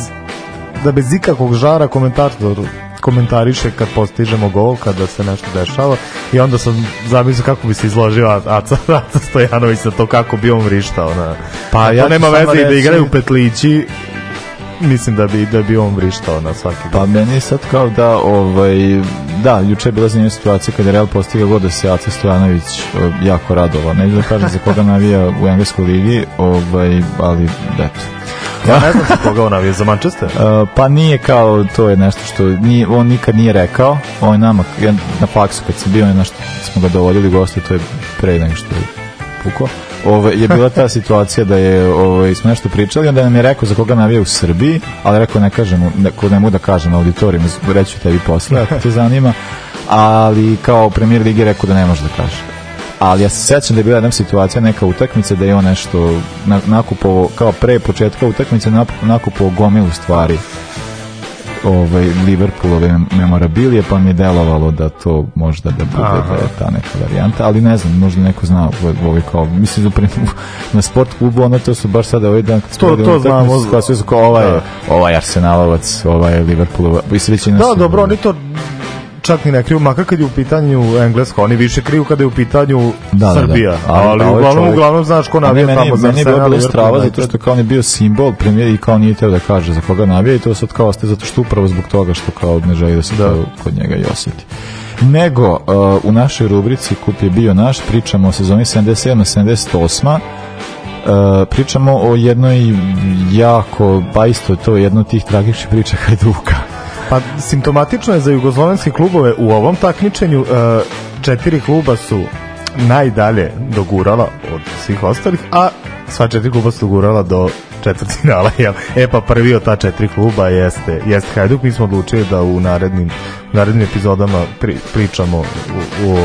Speaker 2: da bez ikakvog žara komentator komentariše kad postižemo gol, kada da se nešto dešava i onda sam zamislio kako bi se izložio Aca, [LAUGHS] Aca Stojanović na to kako bi on vrištao. Na. Pa ja to nema veze i da igraju u petlići mislim da bi da bi on vrištao na svaki
Speaker 1: pa meni je sad kao da ovaj Da, juče je bila zanimljiva situacija kada je Real postigao god da se Aca Stojanović e, jako radova. Ne da kažem za koga navija u engleskoj ligi, ovaj, ali eto.
Speaker 2: Ja ne znam
Speaker 1: za koga on
Speaker 2: navija, za Manchester?
Speaker 1: E, pa nije kao, to je nešto što nije, on nikad nije rekao. On je nama, na faksu kad sam bio, nešto smo ga dovoljili gosti, to je pre nego što je pukao, ove, ovaj, je bila ta situacija da je, ove, ovaj, smo nešto pričali, onda nam je rekao za koga navija u Srbiji, ali rekao ne kažem, ne, ne mu da kažem auditorijima, reću tebi posle, ako te zanima, ali kao premijer ligi rekao da ne može da kaže. Ali ja se sećam da je bila jedna situacija, neka utakmica da je on nešto na, nakupovo, kao pre početka utakmice nakupovo gomilu stvari ovaj, Liverpoolove memorabilije, pa mi je delovalo da to možda da bude Aha. da je ta neka varijanta, ali ne znam, možda neko zna ovaj kao, mislim da na sport klubu, ono to su baš sada ovaj dan
Speaker 2: to, to znamo,
Speaker 1: kao, sve su kao ovaj, da. ovaj Arsenalovac, ovaj Liverpoolovac, i
Speaker 2: sve će Da, dobro, oni to čak ni ne kriju, makar kad je u pitanju Engleska, oni više kriju kada je u pitanju da, Srbija, da, da. ali, ali ovaj uglavnom, čovjek... uglavnom znaš ko navija meni, tamo za Meni je
Speaker 1: bilo bilo strava zato što kao on je bio simbol premijer i kao nije teo da kaže za koga navija i to sad kao ostaje zato što upravo zbog toga što kao ne želi da se da. kod njega i osjeti nego uh, u našoj rubrici Kup je bio naš, pričamo o sezoni 77-78 Uh, pričamo o jednoj jako, pa isto to jedno od tih tragičnih priča Hajduka
Speaker 2: Pa simptomatično je za jugoslovenske klubove u ovom takmičenju e, četiri kluba su najdalje dogurala od svih ostalih, a sva četiri kluba su dogurala do četvrtfinala. E pa prvi od ta četiri kluba jeste, jeste Hajduk. Mi smo odlučili da u narednim, narednim epizodama pri, pričamo o, o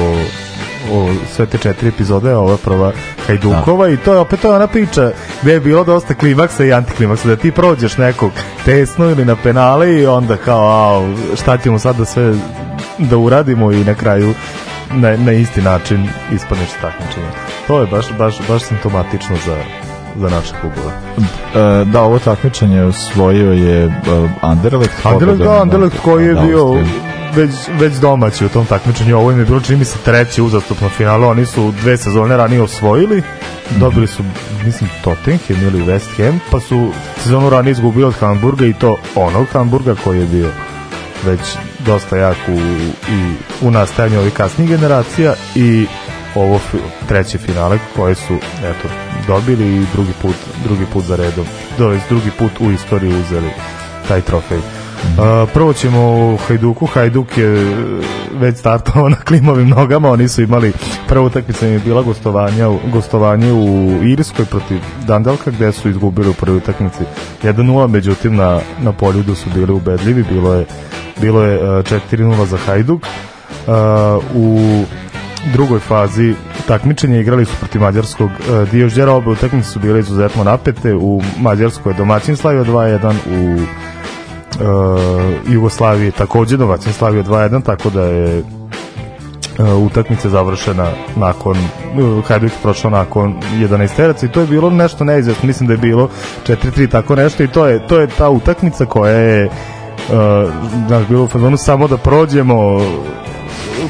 Speaker 2: o, sve te četiri epizode, ova prva Hajdukova da. i to je opet ona priča gde je bilo dosta klimaksa i antiklimaksa, da ti prođeš nekog tesno ili na penale i onda kao, a, šta ćemo sad da sve da uradimo i na kraju na, na isti način ispaneš takmičenje. To je baš, baš, baš simptomatično za, za naše klubove.
Speaker 1: E, da, ovo takmičenje osvojio je e, Anderlecht.
Speaker 2: Anderlecht, da, Anderlecht koji je bio već, već domaći u tom takmičenju. Ovo im je bilo čini mi se treći uzastopno finalu. Oni su dve sezone ranije osvojili. Mhm. Dobili su, mislim, Tottenham ili West Ham, pa su sezonu ranije izgubili od Hamburga i to onog Hamburga koji je bio već dosta jak u, i u nastajanju ovih kasnijih generacija i ovo treće finale koje su eto dobili i drugi put drugi put za redom drugi put u istoriju uzeli taj trofej. Uh, prvo ćemo u Hajduku. Hajduk je e, već startovao na klimavim nogama. Oni su imali prvo utakmica je bila gostovanja gostovanje u Irskoj protiv Dandelka gde su izgubili u prvoj utakmici 1:0, međutim na na poljudu su bili ubedljivi. Bilo je bilo je 4:0 e, za Hajduk. E, u drugoj fazi takmičenja igrali su protiv mađarskog Diožđera, obe utakmice su bile izuzetno napete, u Mađarskoj je domaćin slavio 2:1 u uh, Jugoslavije takođe domaćin slavio 2-1, tako da je uh, utakmica završena nakon uh, Hajduk prošao nakon 11 teraca i to je bilo nešto neizvesno, mislim da je bilo 4-3 tako nešto i to je to je ta utakmica koja je uh, znaš, bilo u fazonu samo da prođemo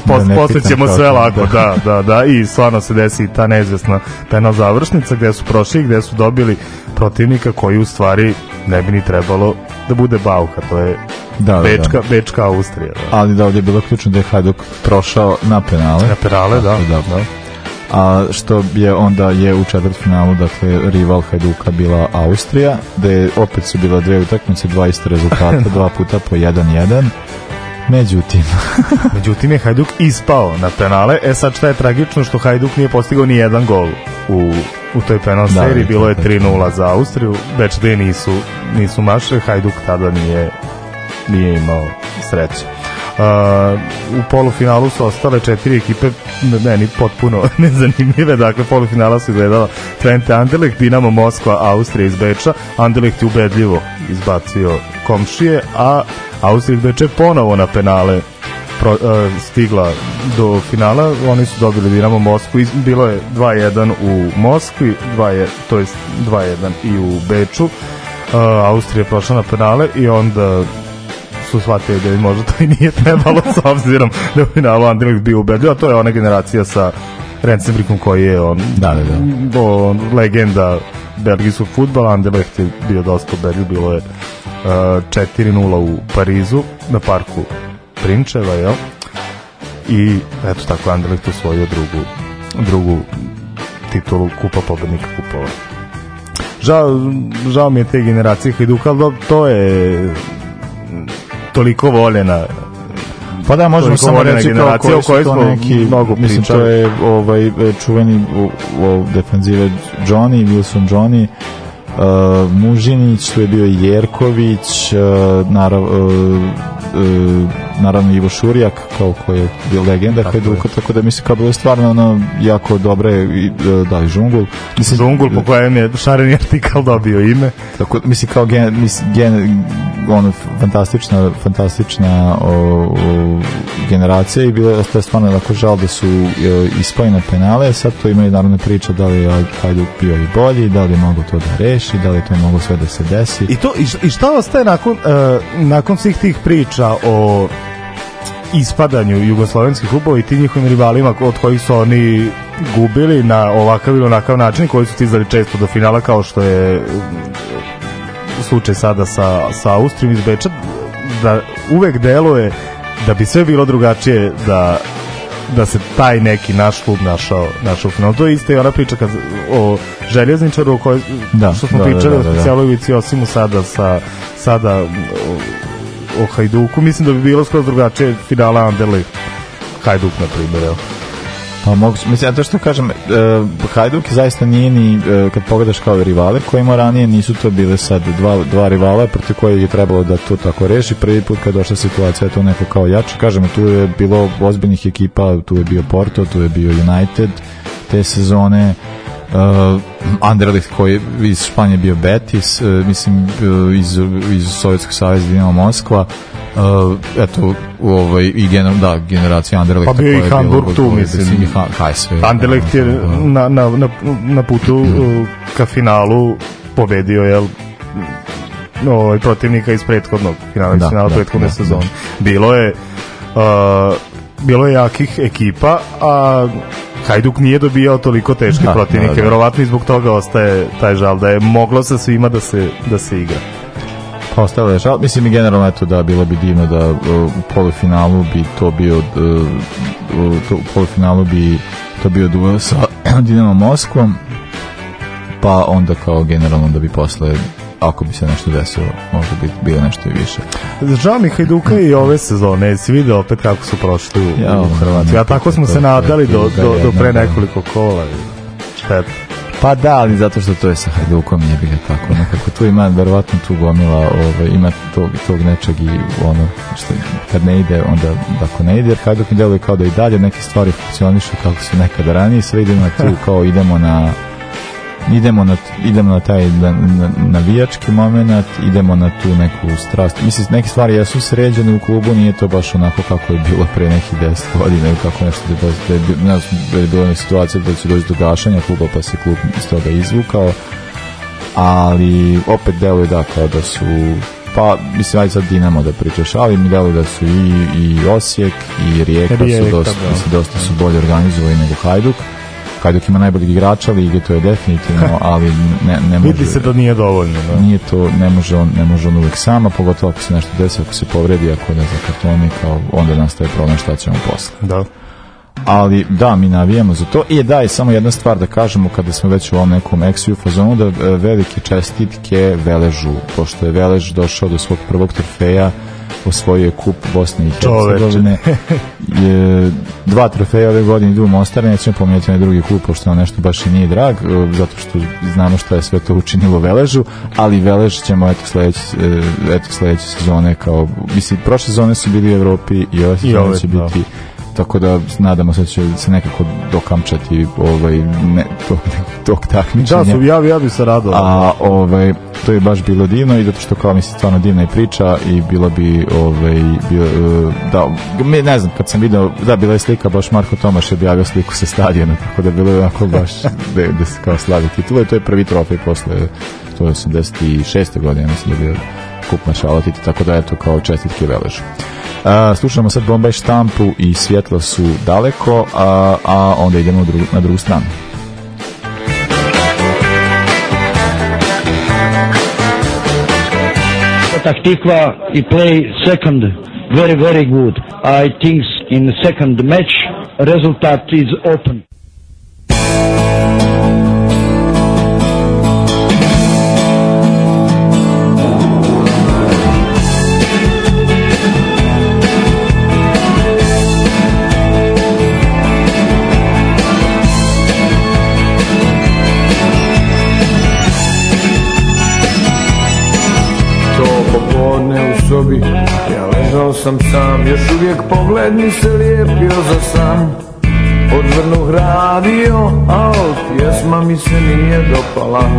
Speaker 2: da, pos, da posle ćemo sve lako, da, da, da, i stvarno se desi ta neizvesna penal završnica gde su prošli gde su dobili protivnika koji u stvari ne bi ni trebalo da bude Bauka, to je da, da, Bečka, da. Bečka Austrija.
Speaker 1: Da. Ali da, ovdje je bilo ključno da je Hajduk prošao na penale.
Speaker 2: Na penale, da. da. da.
Speaker 1: A što je onda je u četvrtfinalu dakle rival Hajduka bila Austrija, da je opet su bila dve utakmice, dva ista rezultata, [LAUGHS] dva puta po 1-1. Međutim,
Speaker 2: međutim je Hajduk ispao na penale. E sad šta je tragično što Hajduk nije postigao ni jedan gol u, u toj penal da, seriji, da, bilo je 3-0 da, da. za Austriju, već dve nisu, nisu maše, Hajduk tada nije, nije imao sreće. Uh, u polufinalu su ostale četiri ekipe ne, meni potpuno [LAUGHS] nezanimljive dakle polufinala su izgledala Trent Anderlecht, Dinamo Moskva, Austrija iz Beča Anderlecht je ubedljivo izbacio komšije a Austrija iz Beča je ponovo na penale pro, a, e, stigla do finala, oni su dobili Dinamo Moskvu, iz, bilo je 2-1 u Moskvi, 2 je, to jest 2-1 i u Beču. A, e, Austrija je prošla na penale i onda su shvatili da im možda to i nije trebalo s obzirom da je u finalu Anderlecht bio ubedljiv, a to je ona generacija sa Rensenbrickom koji je on da, da, da. O, legenda belgijskog futbala, Anderlecht je bio dosta ubedljiv, bilo je e, uh, 4-0 u Parizu na parku prinčeva, jel?
Speaker 1: I eto tako Anderlecht osvojio drugu, drugu titulu kupa pobednika kupova. Žao,
Speaker 2: žao mi je te generacije Hajduka, ali to je toliko voljena
Speaker 1: Pa da, možemo samo reći kao koji su to neki, mnogo pričali. mislim, to je ovaj, e, čuveni o, o, defenzive Johnny, Wilson Johnny, uh, Mužinić, to je bio Jerković, uh, narav, uh, uh, naravno Ivo Šurijak kao koji je bio legenda tako Hajduka je. tako da mislim kao bilo stvarno ono jako dobre i e, da i Žungul mislim
Speaker 2: Žungul po kojem je Šareni artikal dobio ime
Speaker 1: tako mislim kao gen, mislim, gen ono fantastična fantastična o, o, generacija i bilo je stvarno lako žal da su e, ispojene penale sad to imaju naravno priča da li je Hajduk bio i bolji da li je mogo to da reši da li je to mogo sve da se desi
Speaker 2: i to i šta ostaje nakon e, nakon svih tih priča o ispadanju jugoslovenskih klubova i ti njihovim rivalima od kojih su oni gubili na ovakav ili onakav način koji su stizali često do finala kao što je mm, slučaj sada sa, sa Austrijom iz Beča da uvek deluje da bi sve bilo drugačije da da se taj neki naš klub našao, našao u finalu. To je isto i ona priča kad, o željezničaru o kojoj, da, što smo da, da pričali da, da, da, o specijalu osim sada sa, sada o Hajduku, mislim da bi bilo skroz drugačije finala Anderlej Hajduk, na primjer,
Speaker 1: evo. Pa mogu, mislim, to što kažem, uh, Hajduk zaista nije ni, uh, kad pogledaš kao rivale koje ima ranije, nisu to bile sad dva, dva rivala protiv koje je trebalo da to tako reši. Prvi put kad došla situacija je to neko kao jače. Kažem, tu je bilo ozbiljnih ekipa, tu je bio Porto, tu je bio United te sezone, uh, Anderlecht koji iz Španije bio Betis, uh, mislim uh, iz, iz Sovjetskog savjeza Dinamo Moskva, uh, eto, ovaj,
Speaker 2: i
Speaker 1: gener, da, generacija Anderlecht. Pa bio
Speaker 2: i Hamburg tu, mislim. I Anderlecht da, je da, da. na, na, na, na putu uh, ka finalu pobedio, jel, ovaj, protivnika iz prethodnog finala, da, finala da, prethodne da, sezone. Da. Bilo je uh, bilo je jakih ekipa, a Hajduk nije dobijao toliko teške da, protivnike, da, da. verovatno i zbog toga ostaje taj žal, da je moglo sa svima da se, da se igra.
Speaker 1: Pa ostalo je žal, mislim i generalno eto da bilo bi divno da uh, u polufinalu bi to bio uh, u polufinalu bi to bio duel sa [CLEARS THROAT] Dinamo Moskvom pa onda kao generalno da bi posle ako bi se nešto desilo, možda bi bilo nešto i više.
Speaker 2: Žao mi Hajduka i ove sezone, jesi video opet kako su prošli u, ja, u Hrvatskoj, a tako smo se nadali do, do, do pre da. nekoliko kola. Šteta.
Speaker 1: Pa da, ali zato što to je sa Hajdukom je bilo tako. Nekako tu ima verovatno tu gomila, ovaj, ima tog, tog nečeg i ono, što kad ne ide, onda ako ne ide, jer Hajduk mi deluje kao da i dalje neke stvari funkcionišu kako su nekada ranije, sve idemo tu kao idemo na idemo na, idemo na taj na, na, navijački moment, idemo na tu neku strast. Mislim, neke stvari jesu sređene u klubu, nije to baš onako kako je bilo pre nekih 10 godina ili kako nešto da, da, da, da, da je bilo situacija da će doći do gašanja kluba pa se klub iz toga izvukao ali opet deluje da kao da su pa mislim ajde sad Dinamo da pričaš ali mi deluje da su i, i Osijek i Rijeka, Rijeka su dosta, da. dosta su bolje organizovali nego Hajduk Hajduk ima najboljeg igrača lige, to je definitivno, ali ne, ne može.
Speaker 2: Vidi se
Speaker 1: da
Speaker 2: nije dovoljno. Da.
Speaker 1: Nije to, ne može on, ne može on uvek sama, pogotovo ako se nešto desi, ako se povredi, ako ne za kartoni, kao onda nastaje problem šta ćemo posle. Da. Ali da, mi navijamo za to. I e, da, i samo jedna stvar da kažemo kada smo već u ovom nekom eksiju fazonu, da e, velike čestitke Veležu, pošto je Velež došao do svog prvog trofeja osvojio je kup Bosne i
Speaker 2: Hercegovine. [LAUGHS]
Speaker 1: je, dva trofeja ove godine idu u Mostar, nećemo pominjati na drugi klub, pošto on nešto baš i nije drag, e, zato što znamo šta je sve to učinilo Veležu, ali Velež ćemo eto sledeće, e, eto sledeće sezone kao, mislim, prošle sezone su bili u Evropi i ove sezone će da. biti tako da nadamo se da će se nekako dokamčati ovaj ne, to [LAUGHS] tog takmičenja.
Speaker 2: Da, su ja bih se radovao.
Speaker 1: A ovaj to je baš bilo divno i zato što kao mi se stvarno divna i priča i bila bi ovaj bio e, da me ne znam kad sam video da bila je slika baš Marko Tomaš je objavio sliku sa stadiona tako da bilo je onako baš [LAUGHS] da, da se kao slavi titula i to je prvi trofej posle to je 86. godine mislim da je bio kup našalatiti, tako da eto kao čestitke veležu. Uh, slušamo sad Bombaj štampu i svjetla su daleko, a, a onda idemo dru, na drugu stranu. Taktikva i play second very very good. I think in second match rezultat is open. sam sam Još uvijek pogled mi se lijepio za sam Odvrnu radio, a od pjesma mi se nije dopala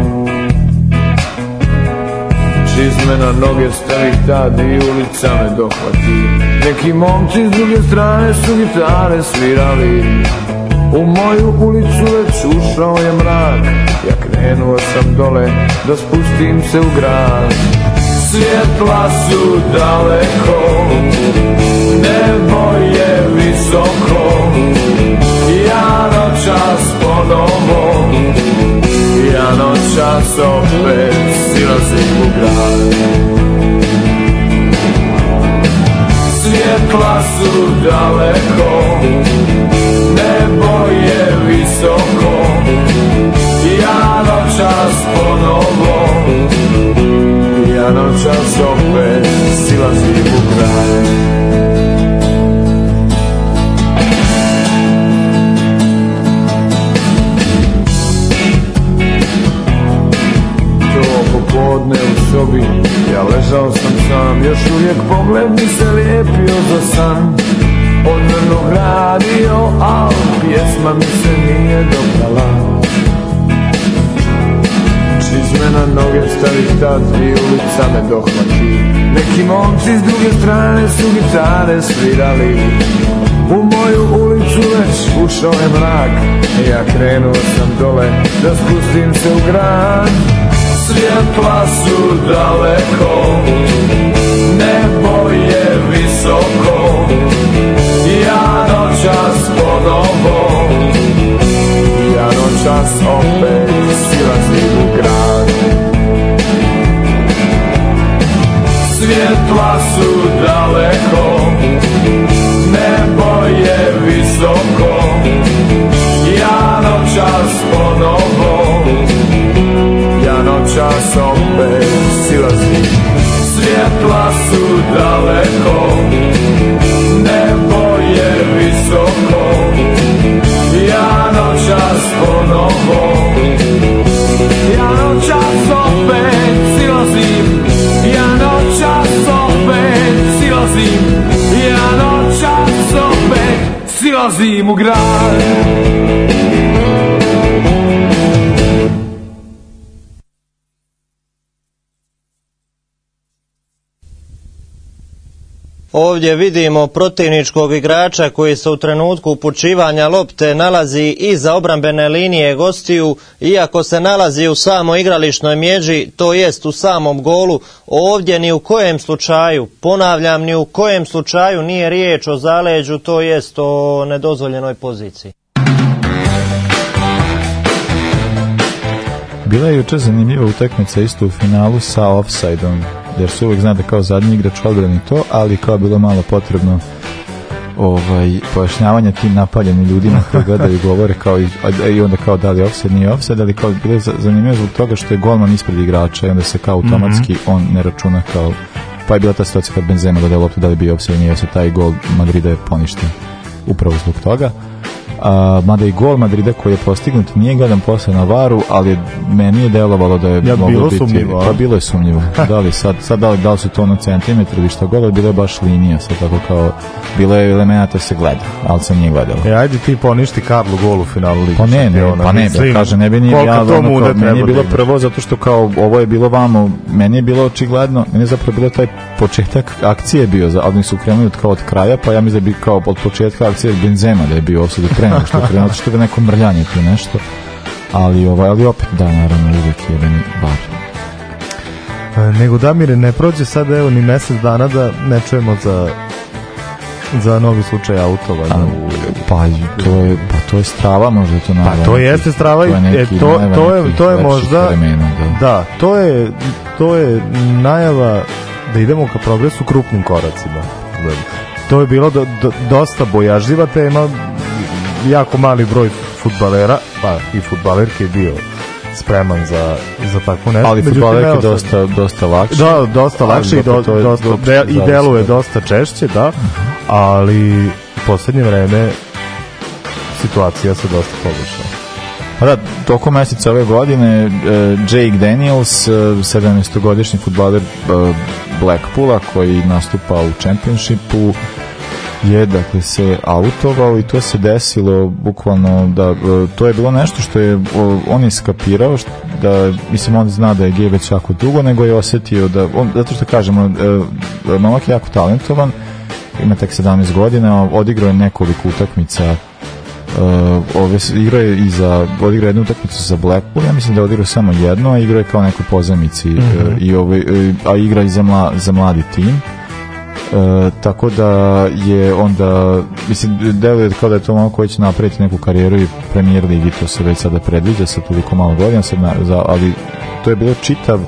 Speaker 1: Čizme na noge stavih tad i ulica me dohvati Neki momci s druge strane su gitare svirali U moju ulicu već ušao je mrak Ja krenuo sam dole da spustim se u grad svjetla su daleko Nebo je visoko Ja noćas ponovo Ja noćas opet silazim u grad Svjetla su daleko Nebo je visoko Ja noćas ponovo na noćas opet silazim u kraj
Speaker 5: To u sobi ja ležao sam sam Još uvijek pogled mi se lijepio za san Odvrno radio, al pjesma mi se nije dobrala me na noge stavi tad i ulica me dohvati Neki momci s druge strane su gitare svirali U moju ulicu već ušao je mrak Ja krenuo sam dole da spustim se u grad Svjetla su daleko Nebo je visoko Ja noćas ponovo čas opet silazim u grad Svjetla su daleko, nebo je visoko Ja noćas ponovo, ja noćas opet silazim Svjetla su daleko, nebo je visoko nas ponovo Ja noćas opet silazim Ja noćas opet silazim Ja noćas opet silazim u grad Ovdje vidimo protivničkog igrača koji se u trenutku upućivanja lopte nalazi iza obrambene linije gostiju, iako se nalazi u samo igrališnoj mjeđi, to jest u samom golu, ovdje ni u kojem slučaju, ponavljam, ni u kojem slučaju nije riječ o zaleđu, to jest o nedozvoljenoj poziciji.
Speaker 1: Bila je juče zanimljiva utakmica isto u finalu sa offside-om jer se uvek zna da kao zadnji igrač odbrani to, ali kao bilo malo potrebno ovaj pojašnjavanje tim napaljenim ljudima koji gledaju i govore kao i, i onda kao da li offside nije offside ali kao bilo je zanimljivo zbog toga što je golman ispred igrača i onda se kao automatski mm -hmm. on ne računa kao pa je bila ta situacija kad Benzema dodao loptu da li bio offside nije offside taj gol Madrida je poništen upravo zbog toga a, mada i gol Madrida koji je postignut nije gledan posle na varu, ali meni je delovalo da je ja, moglo bilo biti... Sumnjivo, pa bilo je sumnjivo. [LAUGHS] da li sad, sad da, li, da li su to na centimetri ili šta god, bilo je baš linija, sad tako kao... Bilo je elemenata da se gleda, ali sam nije gledalo.
Speaker 2: E, ajde ti poništi Karlu gol u finalu Ligi.
Speaker 1: Pa ne, ne, pa ne, mislim, kaže, ne bi nije ja, ono, kao, meni je bilo prvo zato što kao ovo je bilo vamo, meni je bilo očigledno, meni je zapravo bilo taj početak akcije bio, ali su krenuli od, kao od kraja, pa ja mislim da bi kao od početka akcije Benzema da je bio ovdje da nego što je krenulo, što je neko mrljanje tu nešto. Ali, ovaj, ali opet, da, naravno, uvijek jedan bar. E,
Speaker 2: nego Damire, ne prođe sad evo ni mesec dana da ne čujemo za za novi slučaj autovanja u
Speaker 1: pa to je pa to je strava možda to na
Speaker 2: pa to jeste strava to je neki, e,
Speaker 1: to,
Speaker 2: to je to je možda vremena, da. da to je to je najava da idemo ka progresu krupnim koracima da. to je bilo do, do, dosta bojažljiva tema jako mali broj futbalera, pa i futbalerke je bio spreman za, za takvu
Speaker 1: nešto. Ali futbalerke je dosta, dosta lakše. Da,
Speaker 2: dosta lakše i, do, je, dosta, de, i deluje dosta češće, da, ali u poslednje vreme situacija se dosta poboljšala.
Speaker 1: Pa da, tokom meseca ove godine e, Jake Daniels, 17-godišnji e, futbaler e, Blackpoola koji nastupa u čempionšipu, je dakle se autovao i to se desilo bukvalno da e, to je bilo nešto što je on iskapirao što, da mislim on zna da je gej već jako dugo nego je osetio da on, zato što kažemo e, momak je jako talentovan ima tek 17 godina odigrao je nekoliko utakmica Uh, ove igra je i za odigra jednu utakmicu za Blackpool ja mislim da odigrao samo jedno a igra je kao nekoj pozamici mm -hmm. uh, i ove, ovaj, uh, a igra i za, mla, za mladi tim E, tako da je onda mislim deluje kao da je to momak koji će napraviti neku karijeru i premijer ligi to se već sada predviđa sa toliko malo godina sad na, za, ali to je bilo čitav e,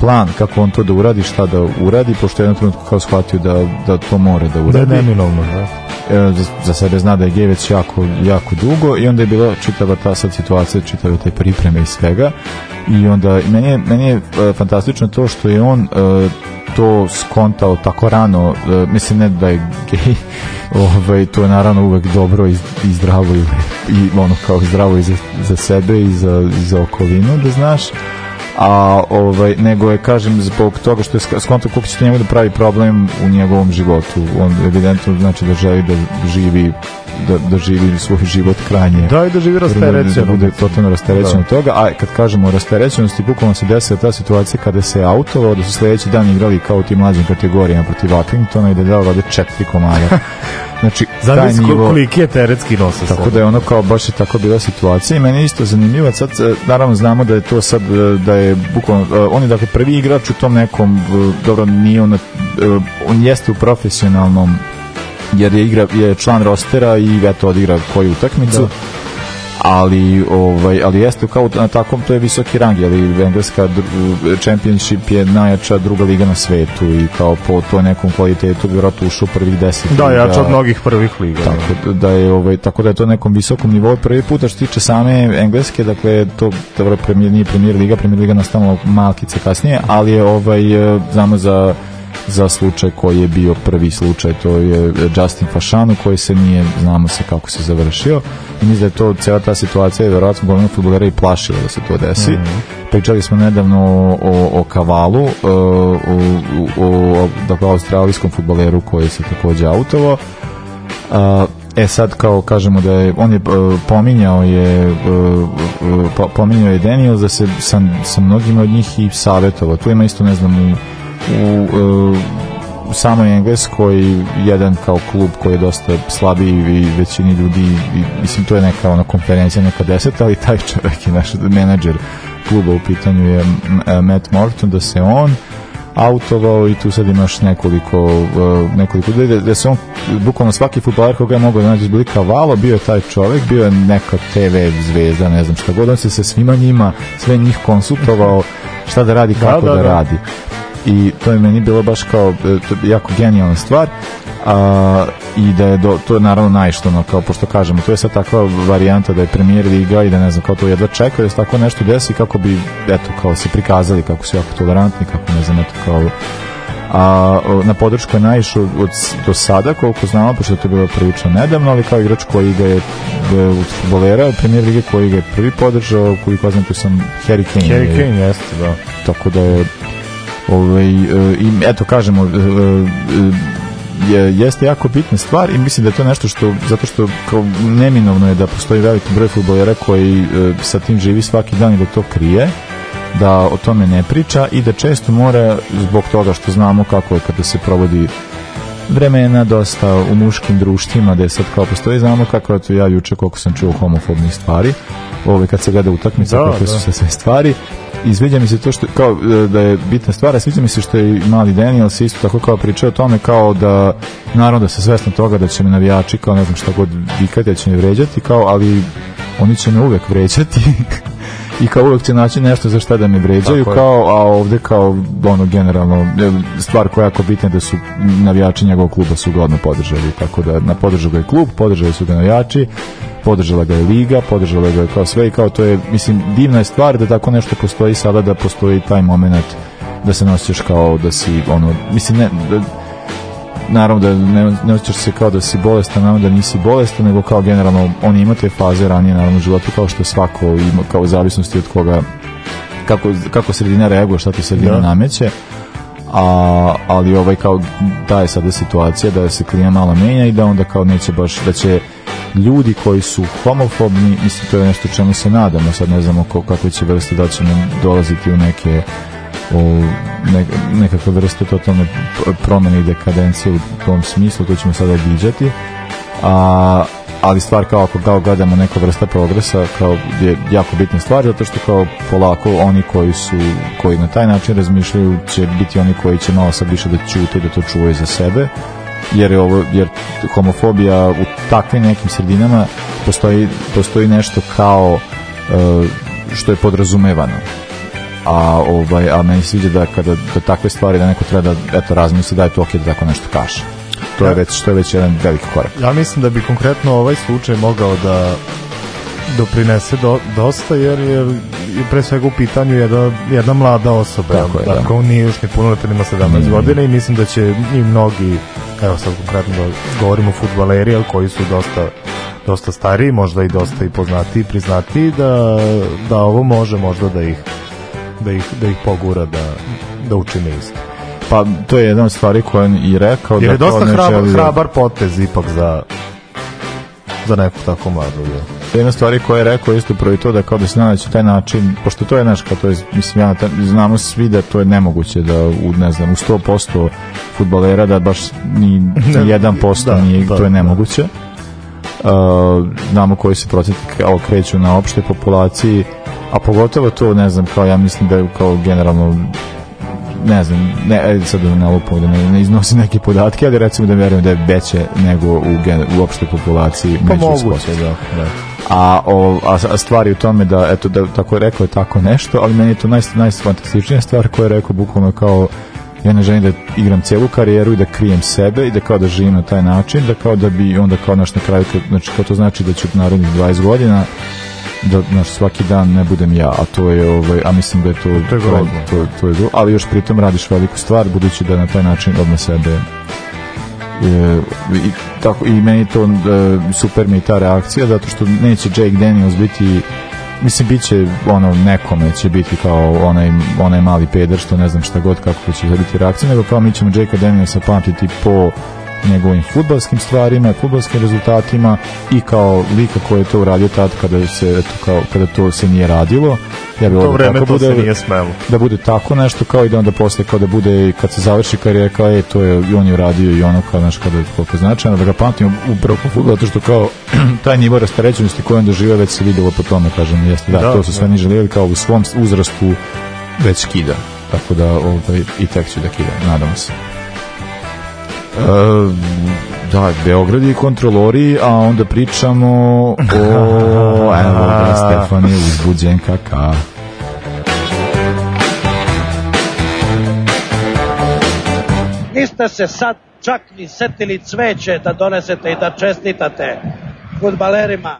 Speaker 1: plan kako on to da uradi šta da uradi pošto je jednom trenutku kao shvatio da, da to mora da uradi
Speaker 2: da je neminovno da. E,
Speaker 1: za sebe zna da je gej već jako, jako dugo i onda je bila čitava ta sad situacija, čitave te pripreme i svega i onda meni je, meni je e, fantastično to što je on e, to skontao tako rano, mislim ne da je gej, [LAUGHS] ovaj, to je naravno uvek dobro i, i zdravo i, i ono kao zdravo i za, za sebe i za, i za okolinu, da znaš, a ovaj nego je kažem zbog toga što je skonto kako će njemu da pravi problem u njegovom životu on evidentno znači da želi da živi da, da živi svoj život krajnje.
Speaker 2: Da, i da živi rasterećen. Da, da bude
Speaker 1: totalno rasterećen da. od toga. A kad kažemo rasterećenosti, bukvalno se desila ta situacija kada se autovao, da su sledeći dan igrali kao u tim mlađim kategorijama protiv Atlingtona i da je dao vade četiri komada.
Speaker 2: [LAUGHS] Znači, taj nivo... koliki je teretski nos
Speaker 1: Tako sada. da je ono kao baš je tako bila situacija i meni isto zanimljivo. Sad, e, naravno, znamo da je to sad, e, da je bukvalno, e, on je dakle prvi igrač u tom nekom, dobro, nije on, on jeste u profesionalnom jer je igra je član rostera i eto odigra koju utakmicu. Da ali ovaj ali jeste kao na takom to je visoki rang ali engleska championship je najjača druga liga na svetu i kao po to nekom kvalitetu vjerojatno ušao
Speaker 2: prvih
Speaker 1: 10
Speaker 2: da liga, jača od mnogih prvih liga da.
Speaker 1: tako da, da je ovaj tako da je to nekom visokom nivou prvi put a što tiče same engleske dakle to dobro premier nije premier liga premier liga nastala malkice kasnije ali je ovaj eh, znamo za za slučaj koji je bio prvi slučaj, to je e, Justin Fašanu koji se nije, znamo se kako se završio i mislim da je to, cijela ta situacija je verovatno glavnog futbolera i plašila da se to desi. Mm -hmm. Pričali smo nedavno o, o Kavalu, o, e, o, o dakle, australijskom futboleru koji se takođe autovao. E sad kao kažemo da je on je e, pominjao je pominjao je Daniel da se sa, sa mnogima od njih i savjetovao. Tu ima isto ne znam u e, u samoj Engleskoj jedan kao klub koji je dosta slabiji i većini ljudi i, mislim to je neka ona konferencija neka deseta ali taj čovjek je naš menadžer kluba u pitanju je e, Matt Morton da se on autovao i tu sad imaš nekoliko e, nekoliko ljudi da, da se on bukvalno svaki futbaler koga je mogao da nađe bili kavalo bio je taj čovjek bio je neka TV zvezda ne znam šta god on se sa svima njima sve njih konsultovao šta da radi da, kako da, da, da. da radi i to je meni bilo baš kao e, jako genijalna stvar a, i da je do, to je naravno najšto ono, kao pošto kažemo, to je sad takva varijanta da je premier liga i da ne znam kao to jedva čeka da se tako nešto desi kako bi eto kao se prikazali kako su jako tolerantni kako ne znam eto kao a na podršku je naišao od, do sada koliko znamo, pošto je to bilo pričao nedavno, ali kao igrač koji ga je e, od futbolera, premijer lige koji ga je prvi podržao, koliko znam sam Harry Kane.
Speaker 2: Harry Kane, jeste, da.
Speaker 1: Tako da je Ove, ovaj, i eto kažemo e, e, je, jeste jako bitna stvar i mislim da je to nešto što, zato što kao neminovno je da postoji veliki broj futbolera koji e, sa tim živi svaki dan i da to krije, da o tome ne priča i da često mora zbog toga što znamo kako je kada se provodi vremena dosta u muškim društvima gde sad kao postoji, znamo kako je to ja juče koliko sam čuo homofobnih stvari ove, ovaj, kad se gleda utakmica da, kako da. su se sve stvari i mi se to što, kao e, da je bitna stvar, a sviđa mi se što je mali Daniel se isto tako kao pričao o tome kao da, naravno da se svesno toga da će me navijači, kao ne znam šta god vikati, da će me vređati, kao, ali oni će me uvek vređati [LAUGHS] i kao uvek će naći nešto za šta da me vređaju kao, a ovde kao ono generalno e, stvar koja je jako bitna da su navijači njegovog kluba su godno podržali tako da na podržao ga je klub, podržali su ga navijači podržala ga je Liga, podržala ga je kao sve i kao to je, mislim, divna je stvar da tako nešto postoji sada, da postoji taj moment da se nosiš kao da si, ono, mislim, ne, da, naravno da ne, ne osjećaš se kao da si bolestan, naravno da nisi bolestan, nego kao generalno oni imaju te faze ranije naravno u životu kao što svako ima kao u zavisnosti od koga kako, kako sredina reaguje, šta ti sredina da. nameće. A, ali ovaj kao da je sada situacija da se klima malo menja i da onda kao neće baš da će ljudi koji su homofobni, mislim to je nešto čemu se nadamo, sad ne znamo ko, kakve će vrste, da će nam dolaziti u neke o ne, nekakve vrste totalne promene i dekadencije u tom smislu, to ćemo sada obiđati a, ali stvar kao ako kao gledamo neka vrsta progresa kao je jako bitna stvar zato što kao polako oni koji su koji na taj način razmišljaju će biti oni koji će malo sad više da ćute i da to čuvaju za sebe jer je ovo jer homofobija u takvim nekim sredinama postoji, postoji nešto kao uh, što je podrazumevano a ovaj a meni se vidi da kada da takve stvari da neko treba da eto razmisli da je to okej okay, da tako nešto kaže to ja. je već što je već jedan veliki korak
Speaker 2: ja mislim da bi konkretno ovaj slučaj mogao da doprinese do, dosta jer je pre svega u pitanju jedna, jedna mlada osoba tako je, dakle, da. on nije još ni punoletan ima 17 mm. godina i mislim da će i mnogi evo sad konkretno da govorimo o futbaleri, ali koji su dosta dosta stariji, možda i dosta i poznati i priznati da, da ovo može možda da ih da ih, da ih pogura da, da učine isto.
Speaker 1: Pa to je jedna od stvari koja je i rekao Jer
Speaker 2: da je dosta hrabar, želi... Da- hrabar potez ipak za, za neku
Speaker 1: takvu mladu. Je. Jedna stvari koja je rekao isto prvo i to da kao da se
Speaker 2: nalazi
Speaker 1: da taj način, pošto to je naš, kao to je, mislim, ja, znamo svi da to je nemoguće da, u, ne znam, u 100% futbalera da baš ni, [LAUGHS] ni 1% da, nije, da, to je da. nemoguće. Da. Uh, znamo koji se procenti kao kreću na opšte populaciji, a pogotovo to, ne znam, kao ja mislim da je kao generalno ne znam, ne, e, sad da na lupu da ne, ne iznosi neke podatke, ali recimo da verujem da je veće nego u, u opštoj populaciji
Speaker 2: pa moguće, da, da.
Speaker 1: A, o, a stvari u tome da, eto, da tako rekao je tako nešto, ali meni je to naj, najfantastičnija stvar koja je rekao bukvalno kao ja ne želim da igram celu karijeru i da krijem sebe i da kao da živim na taj način, da kao da bi onda kao naš na kraju, znači kao to znači da ću narednih 20 godina da naš svaki dan ne budem ja, a to je ovaj a mislim da je to to je, to, to, to je ali još pritom radiš veliku stvar budući da na taj način odmah sebe e, i, tako, i meni to e, super mi je ta reakcija zato što neće Jake Daniels biti mislim biće ono nekome će biti kao onaj, onaj mali peder što ne znam šta god kako će biti reakcija nego kao mi ćemo Jake Danielsa pamtiti po njegovim futbalskim stvarima, futbalskim rezultatima i kao lika koji je to uradio tad kada se eto, kao, kada to se nije radilo.
Speaker 2: Ja bih to da vreme tako to bude, se nije smelo.
Speaker 1: Da bude tako nešto kao i da onda posle kao da bude kad se završi karijera kao je to je i on je uradio i ono kao znaš kada je koliko značajno da ga pamtimo upravo po fudbalu zato što kao [CLEARS THROAT] taj nivo rastarećenosti koji on doživio već se videlo po tome kažem jeste da, da to su da. sve niže niželi kao u svom uzrastu već skida tako da ovaj, i tek ću da kida, nadam se. E, da, Beograd i kontrolori, a onda pričamo o... [LAUGHS]
Speaker 2: Evo ga, Stefan je uzbuđen kaka.
Speaker 6: Niste se sad čak ni setili cveće da donesete i da čestitate futbalerima.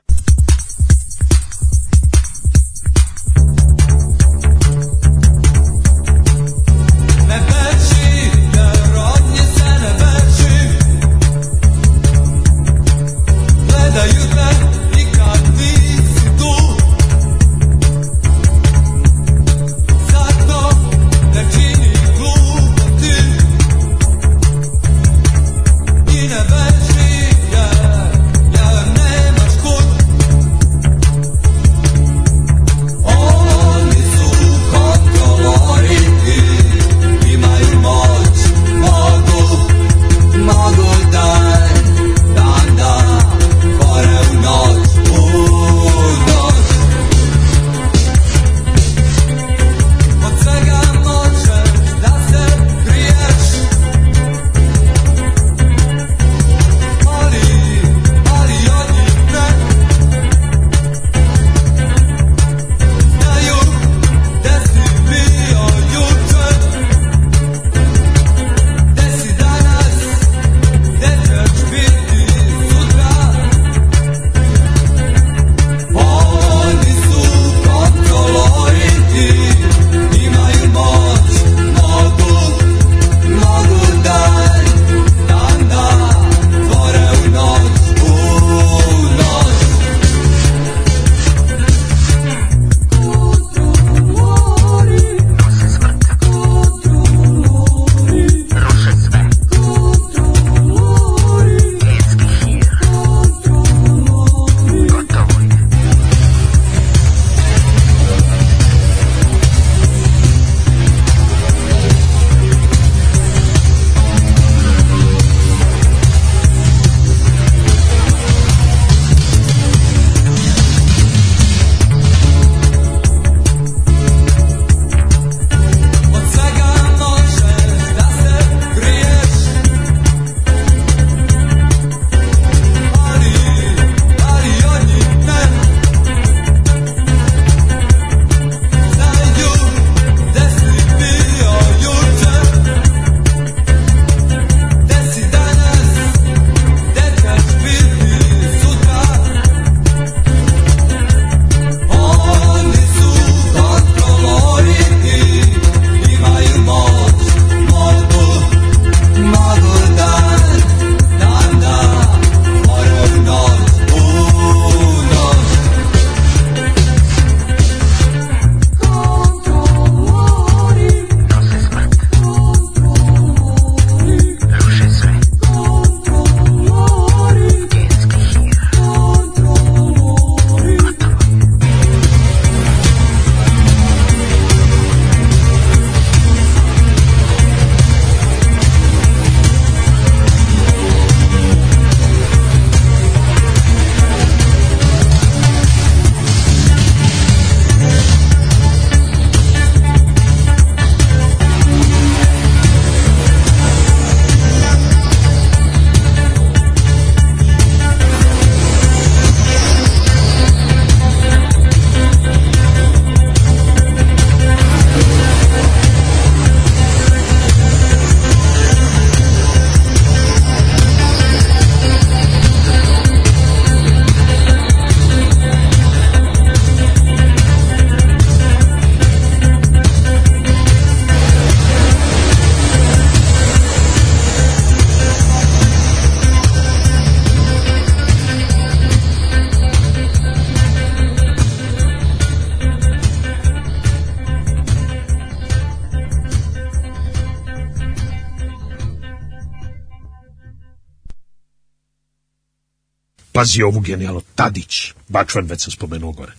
Speaker 7: pazi ovu genijalno, Tadić, Bačvan već sam spomenuo gore.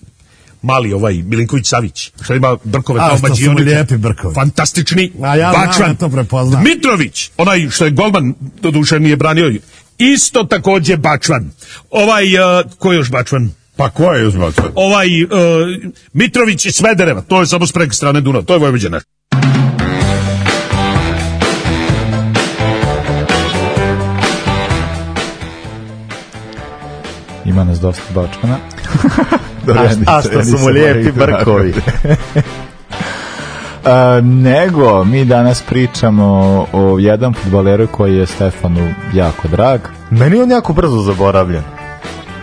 Speaker 7: Mali ovaj, Milinković Savić, što ima brkove kao mađijunika. lijepi brkovi. Fantastični, A ja Bačvan, to prepoznam. Mitrović, onaj što je golman, doduše nije branio, isto takođe Bačvan. Ovaj, uh, ko je još Bačvan?
Speaker 2: Pa ko
Speaker 7: je
Speaker 2: još Bačvan?
Speaker 7: Ovaj, uh, Mitrović iz Svedereva, to je samo s preke strane Dunava, to je Vojvođena.
Speaker 1: ima nas dosta bačkana.
Speaker 2: [LAUGHS] a, što su mu lijepi da brkovi.
Speaker 1: [LAUGHS] A, nego, mi danas pričamo o jednom futboleru koji je Stefanu jako drag.
Speaker 2: Meni
Speaker 1: je
Speaker 2: on jako brzo zaboravljen.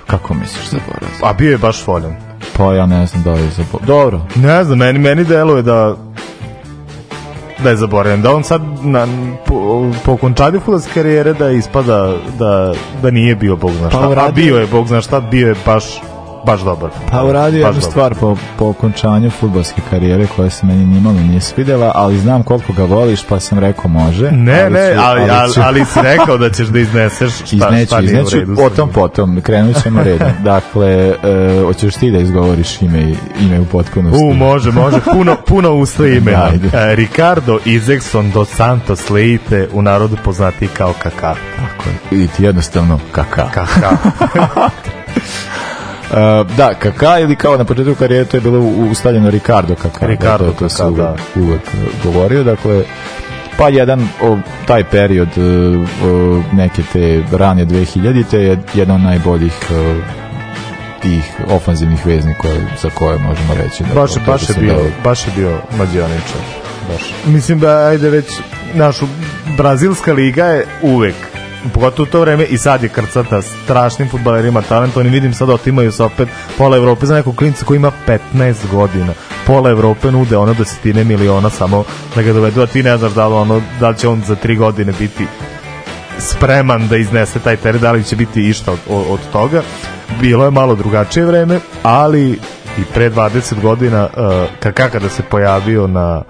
Speaker 1: Kako misliš zaboravljen?
Speaker 2: A bio je baš voljen.
Speaker 1: Pa ja ne znam da li je zaboravljen. Dobro.
Speaker 2: Ne znam, meni, meni deluje da da je zaboravljen, da on sad na, po, po okončanju karijere da ispada da, da nije bio Bog zna šta, pa, uradio, a bio je Bog zna šta, bio je baš baš dobar.
Speaker 1: Pa uradio jednu dobar. stvar po, po okončanju futbolske karijere koja se meni nimalo nije svidela, ali znam koliko ga voliš, pa sam rekao može.
Speaker 2: Ne, ali ne, ću, ali, ali, ću... ali, si rekao da ćeš da izneseš
Speaker 1: šta, izneću, šta nije u redu. Potom, potom, krenut ćemo redom. [LAUGHS] Dakle, e, hoćeš ti da izgovoriš ime, ime u potpunosti?
Speaker 2: U, može, može, puno, puno usta [LAUGHS] imena. E, Ricardo Izekson dos Santos Leite, u narodu poznati kao Kaka.
Speaker 1: Tako je. I jednostavno Kaka. Kaka. [LAUGHS] Uh, da, Kaka ili kao na početku karijere to je bilo ustavljeno Ricardo Kaka. Da, Ricardo da, to, to Kaka, uvek, da. uvek uh, govorio, dakle pa jedan o, taj period uh, o, neke te rane 2000-te je jedan od najboljih o, tih ofanzivnih vezni koje, za koje možemo reći.
Speaker 2: Da, baš, baš, da je bio, dao... baš je bio mađioničar. Baš. Mislim da ajde već našu brazilska liga je uvek pogotovo u to vreme i sad je krcata strašnim futbalerima talentovani vidim sad otimaju se opet pola Evrope za nekog klinca koji ima 15 godina pola Evrope nude ono desetine miliona samo da ga dovedu a ti ne znaš da li, ono, da li će on za tri godine biti spreman da iznese taj teren da li će biti išta od, od toga bilo je malo drugačije vreme ali i pre 20 godina uh, Kaka kada se pojavio na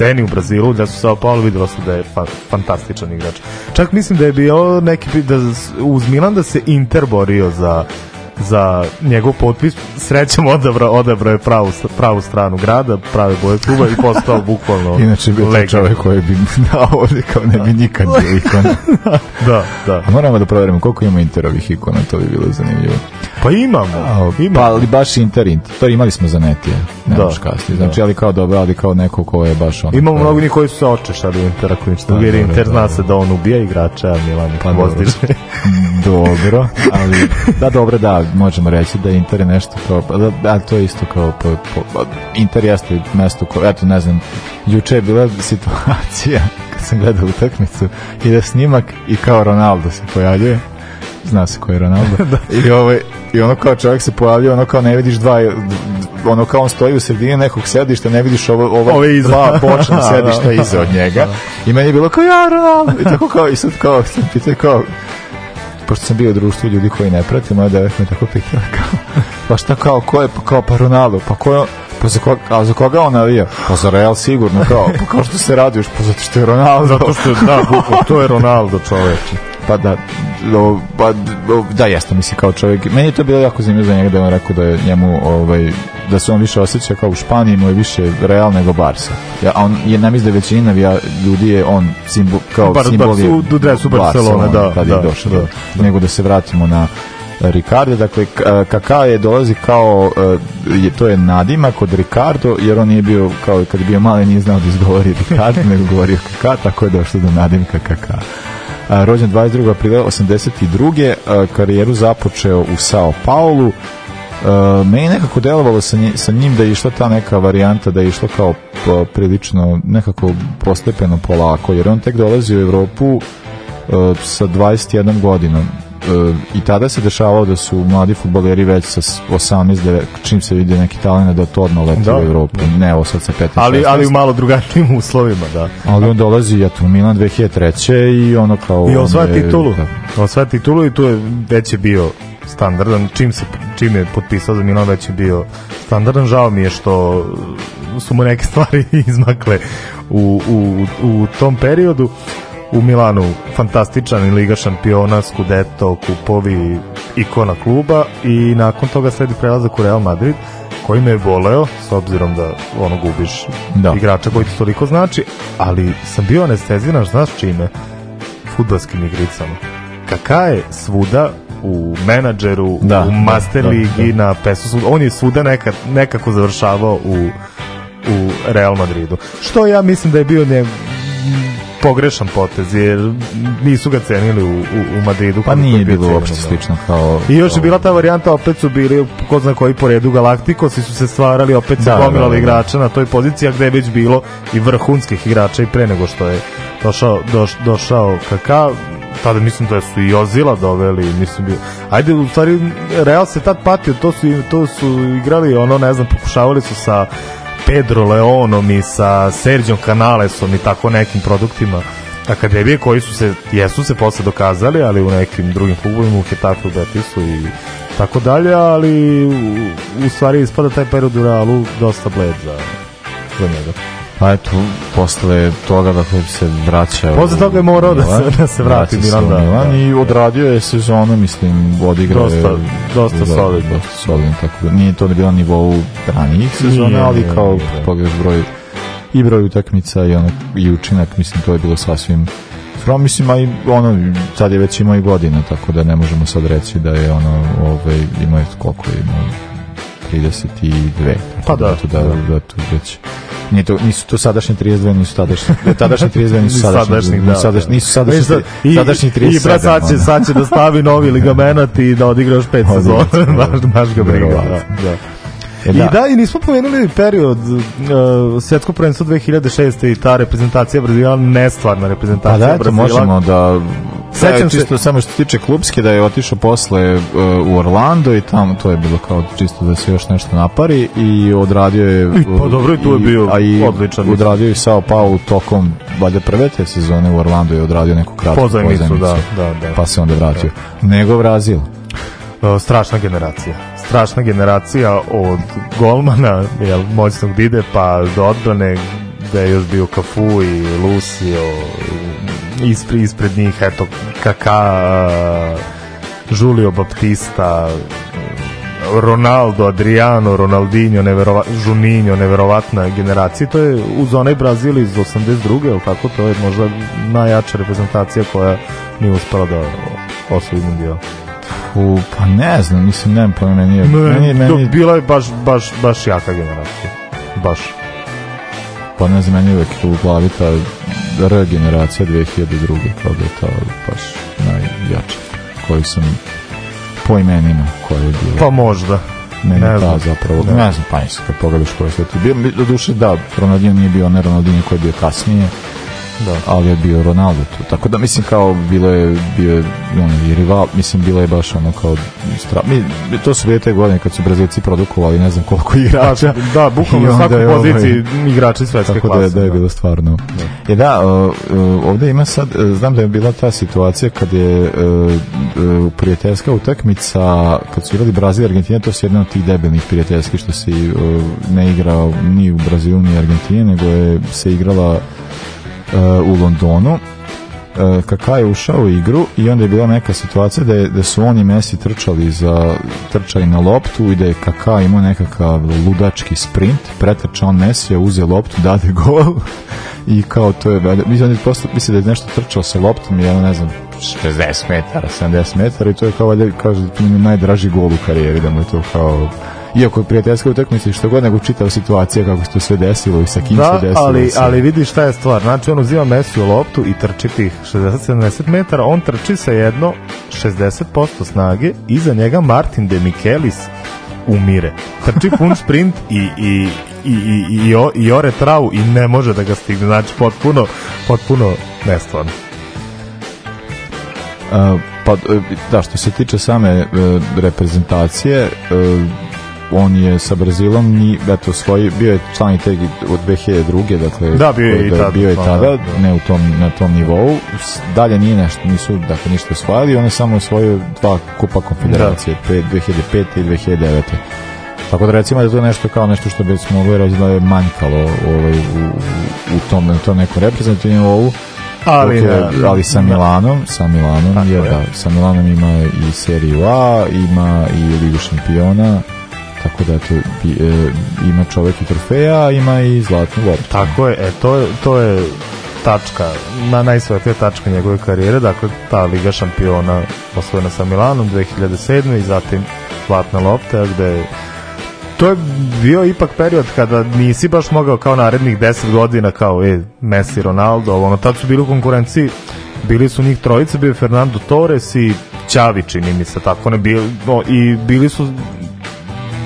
Speaker 2: sceni u Brazilu, da su Sao Paulo videlo su da je fa fantastičan igrač. Čak mislim da je bio neki da uz Milan da se Inter borio za za njegov potpis. Srećom odabra, odabra je pravu, pravu stranu grada, prave boje kluba i postao [LAUGHS] bukvalno
Speaker 1: Inače bi to čovek koji bi na ovde kao ne bi nikad bio [LAUGHS] ikona.
Speaker 2: da, da. A
Speaker 1: moramo da proverimo koliko ima Interovih ikona, to bi bilo zanimljivo.
Speaker 2: Pa imamo. A, imamo. Pa
Speaker 1: ali baš Inter, Inter. To imali smo za Netija. da. Kasnije. Znači, da. ali kao dobro, ali kao neko ko je baš ono.
Speaker 2: Imamo mnogo njih koji su se očešali Intera, koji ništa pa da, ubijeli. Inter zna da. se da on ubija igrača, Milan
Speaker 1: ih pa, [LAUGHS] Dobro, ali da dobro da možemo reći da Inter je nešto kao pa da, da, to je isto kao po, pa, po pa, Inter jeste mesto koje eto ne znam juče je bila situacija [LAUGHS] kad sam gledao utakmicu i da snimak i kao Ronaldo se pojavljuje zna se ko je Ronaldo [LAUGHS] da. i ovaj i ono kao čovjek se pojavljuje ono kao ne vidiš dva ono kao on stoji u sredini nekog sedišta ne vidiš ovo ova Ove dva bočna [LAUGHS] sedišta da, da. iza od njega i meni je bilo kao ja Ronaldo i tako kao i sad kao sam pitao kao pošto sam bio u društvu ljudi koji ne pratim, moja devojka me tako pitala kao, pa šta kao, ko je, pa kao pa Ronaldo, pa ko je, pa za koga, a za koga on navija? Pa za Real sigurno, kao, pa kao što se raduješ, pa
Speaker 2: zato
Speaker 1: što je Ronaldo. Zato što,
Speaker 2: da, bukvo, to je Ronaldo čoveče
Speaker 1: pa da, do, pa, do, da jeste, mislim, kao čovjek. Meni je to bilo jako zanimljivo za njega da on rekao da je njemu, ovaj, da se on više osjeća kao u Španiji, mu je više Real nego Barsa Ja, a on je nam da većina navija, ljudi je on simbol, kao Bar, simbol je u dresu Barcelona, da, kad da, je da, da, Nego da se vratimo na Ricardo, dakle eh, Kakao je dolazi kao eh, je to je nadimak od Ricardo jer on nije bio kao kad je bio mali nije znao da izgovori Ricardo [LAUGHS] nego govorio Kakao tako je došlo do nadimka Kakao rođen 22. aprila 82. karijeru započeo u Sao Paulu Uh, meni nekako delovalo sa, njim, sa njim da je išla ta neka varijanta da je išlo kao prilično nekako postepeno polako jer on tek dolazi u Evropu uh, sa 21 godinom E, i tada se dešavalo da su mladi futboleri već sa 18, 9, čim se vidi neki talent da to odmah leti da. u Evropu. Ne, ovo sad sa 15.
Speaker 2: Ali,
Speaker 1: 16.
Speaker 2: ali u malo drugačijim [LAUGHS] uslovima, da.
Speaker 1: Ali on dolazi, eto, u Milan 2003. i ono kao...
Speaker 2: I osvaja titulu. Da. Osvaja titulu i tu je već je bio standardan. Čim, se, čim je potpisao za Milan već je bio standardan. Žao mi je što su mu neke [LAUGHS] stvari izmakle u, u, u tom periodu u Milanu fantastičan i Liga šampiona, Scudetto, kupovi, ikona kluba i nakon toga sledi prelazak u Real Madrid koji me je voleo, s obzirom da ono gubiš da. igrača koji ti toliko znači, ali sam bio anesteziran, znaš čime? Futbalskim igricama. Kaka je svuda u menadžeru, da, u master da, da ligi, da, da. na pesu, on je svuda nekad, nekako završavao u, u Real Madridu. Što ja mislim da je bio ne, pogrešan potez, jer nisu ga cenili u, u, u Madridu.
Speaker 1: Pa nije bilo uopšte da. slično kao...
Speaker 2: I još je bila ta varijanta, opet su bili, ko zna koji po redu, Galaktikosi su se stvarali, opet su pomilali da, da, igrača na toj poziciji, a gde je već bilo i vrhunskih igrača i pre nego što je došao, doš, došao Kaka, tada mislim da su i Ozila doveli, mislim bio. Ajde, u stvari Real se tad patio, to su to su igrali ono, ne znam, pokušavali su sa Pedro Leonom i sa Sergio Canalesom i tako nekim produktima akademije koji su se, jesu se posle dokazali, ali u nekim drugim klubovima, u Hetafu, Betisu i tako dalje, ali u, u stvari ispada taj period u Realu dosta bled za, za
Speaker 1: njega. Pa eto, posle toga da se
Speaker 2: vraća... Posle toga
Speaker 1: je
Speaker 2: morao da se, da se vrati da, Milan, da,
Speaker 1: Milan i odradio je sezonu, mislim, odigrao je...
Speaker 2: Dosta, dosta da,
Speaker 1: solidno. Da, dosta solidno, tako da nije to bilo nivou ranijih sezona, ali kao pogreš broj i broj utakmica i, ono, i učinak, mislim, to je bilo sasvim from, mislim, a i ono, sad je već imao i godina, tako da ne možemo sad reći da je ono, ovaj, imao je koliko je imao, 32.
Speaker 2: Pa da, da, da,
Speaker 1: da, da, da, da, da,
Speaker 2: da, da, da, da, da, da,
Speaker 1: Nije to, nisu to sadašnje 32, nisu tadašnje. Tadašnje 32 nisu sadašnje. sadašnji, da, sadašnji,
Speaker 2: nisu sadašnji, i, sadašnji 37. I brat, sad će, sad će da stavi novi ligamenat i da odigra još pet sezona. [LAUGHS] baš, baš ga briga. Da, da. E, da. I da, i nismo pomenuli period uh, svetsko prvenstvo 2006. i ta reprezentacija Brazila nestvarna reprezentacija pa da, Brazila. možemo
Speaker 1: da Sećam se čisto, samo što tiče klubske da je otišao posle uh, u Orlando i tamo to je bilo kao čisto da se još nešto napari i odradio je
Speaker 2: I, pa dobro i tu je bio a i odličan.
Speaker 1: Odradio je Sao Paulo tokom valjda prve te sezone u Orlando je odradio neku kratku pozajmicu, da, pozajmicu da, da, da, pa se onda vratio. Da. Nego Brazil.
Speaker 2: E, strašna generacija. Strašna generacija od golmana, jel, moćnog dide, pa do odbrane, da je još bio Kafu i Lucio, ispred, ispred njih, eto, Kaka, Julio Baptista, Ronaldo, Adriano, Ronaldinho, neverova, Juninho, neverovatna generacija. To je uz onaj Brazil iz 82. ili kako, to je možda najjača reprezentacija koja nije uspela da osvoji mundial.
Speaker 1: U, pa ne znam, mislim, nemam pojma, nije... Ne, meni, meni,
Speaker 2: bila je baš, baš, baš jaka generacija. Baš.
Speaker 1: Pa ne znam, meni uvek tu u glavi ta R generacija 2002. kao da je ta baš najjača koju sam po imenima koja je bila.
Speaker 2: Pa možda.
Speaker 1: Meni ne ta zapravo,
Speaker 2: ne, da. ne znam, pa nisam kad pogledaš koja je tu bila. Doduše, da, Ronaldinho nije bio ne Ronaldinho koji je bio kasnije, da. ali je bio Ronaldo tu. Tako da mislim kao bilo je bio je ono, i rival, mislim bilo je baš ono kao stra... Mi, to su bile te godine kad su Brazilci produkovali ne znam koliko igrača. Pa, da, bukvalno na svakoj ovaj poziciji ovaj, igrači svetske tako klase.
Speaker 1: Tako da je, da je da. bilo stvarno. Da. E da, ovde ima sad, e, znam da je bila ta situacija kad je e, e, prijateljska utakmica, kad su igrali Brazil i Argentina, to su jedna od tih debilnih prijateljskih što se ne igrao ni u Brazilu ni u Argentini, nego je se igrala Eh, u Londonu eh, Kaka je ušao u igru i onda je bila neka situacija da, je, da su oni Messi trčali za trčali na loptu i da je Kaka imao nekakav ludački sprint, pretrčao on Messi, uzeo loptu, [LAUGHS] dade gol i kao to je, mislim, mislim da je nešto trčao sa loptom i ja ne znam
Speaker 2: 60 metara,
Speaker 1: 70 metara i to je kao, kaže, najdraži gol u karijeri, da mu je to kao iako je prijateljska utakmica i što god nego čitao situacija kako se to sve desilo i sa kim da, se desilo.
Speaker 2: ali, sve. ali vidi šta je stvar. Znači on uzima Messi u loptu i trči tih 60-70 metara, on trči sa jedno 60% snage, i za njega Martin de Michelis umire. Trči pun sprint i, i, i, i, i, o, i ore travu i ne može da ga stigne. Znači, potpuno, potpuno nestvarno. Uh,
Speaker 1: pa, e, da, što se tiče same uh, reprezentacije, uh, on je sa Brazilom ni eto svoj bio je član te od 2002. dakle
Speaker 2: da, bio je i tada,
Speaker 1: bio je da, tada da. ne u tom na tom nivou dalje nije nešto nisu dakle ništa osvajali on je samo osvojio dva kupa konfederacije da. 2005 i 2009 Tako da recimo da to je nešto kao nešto što bi smo mogli reći da je manjkalo ovaj, u, u tom, u tom nekom reprezentativnom ovu ali, da,
Speaker 2: da, ali
Speaker 1: sa Milanom sa Milanom jer, je, da, sa Milanom ima i seriju A ima i Ligu šampiona tako da eto, bi, e, ima čovek i trofeja, ima i zlatnu loptu.
Speaker 2: Tako je, e, to, je, to je tačka, na najsvetlija tačka njegove karijere, dakle ta Liga šampiona osvojena sa Milanom 2007. i zatim zlatna lopta gde je to je bio ipak period kada nisi baš mogao kao narednih 10 godina kao e, Messi, Ronaldo, ono, tad su bili u konkurenciji, bili su njih trojica, bio Fernando Torres i Ćavi, čini mi se, tako ne, bili, no, i bili su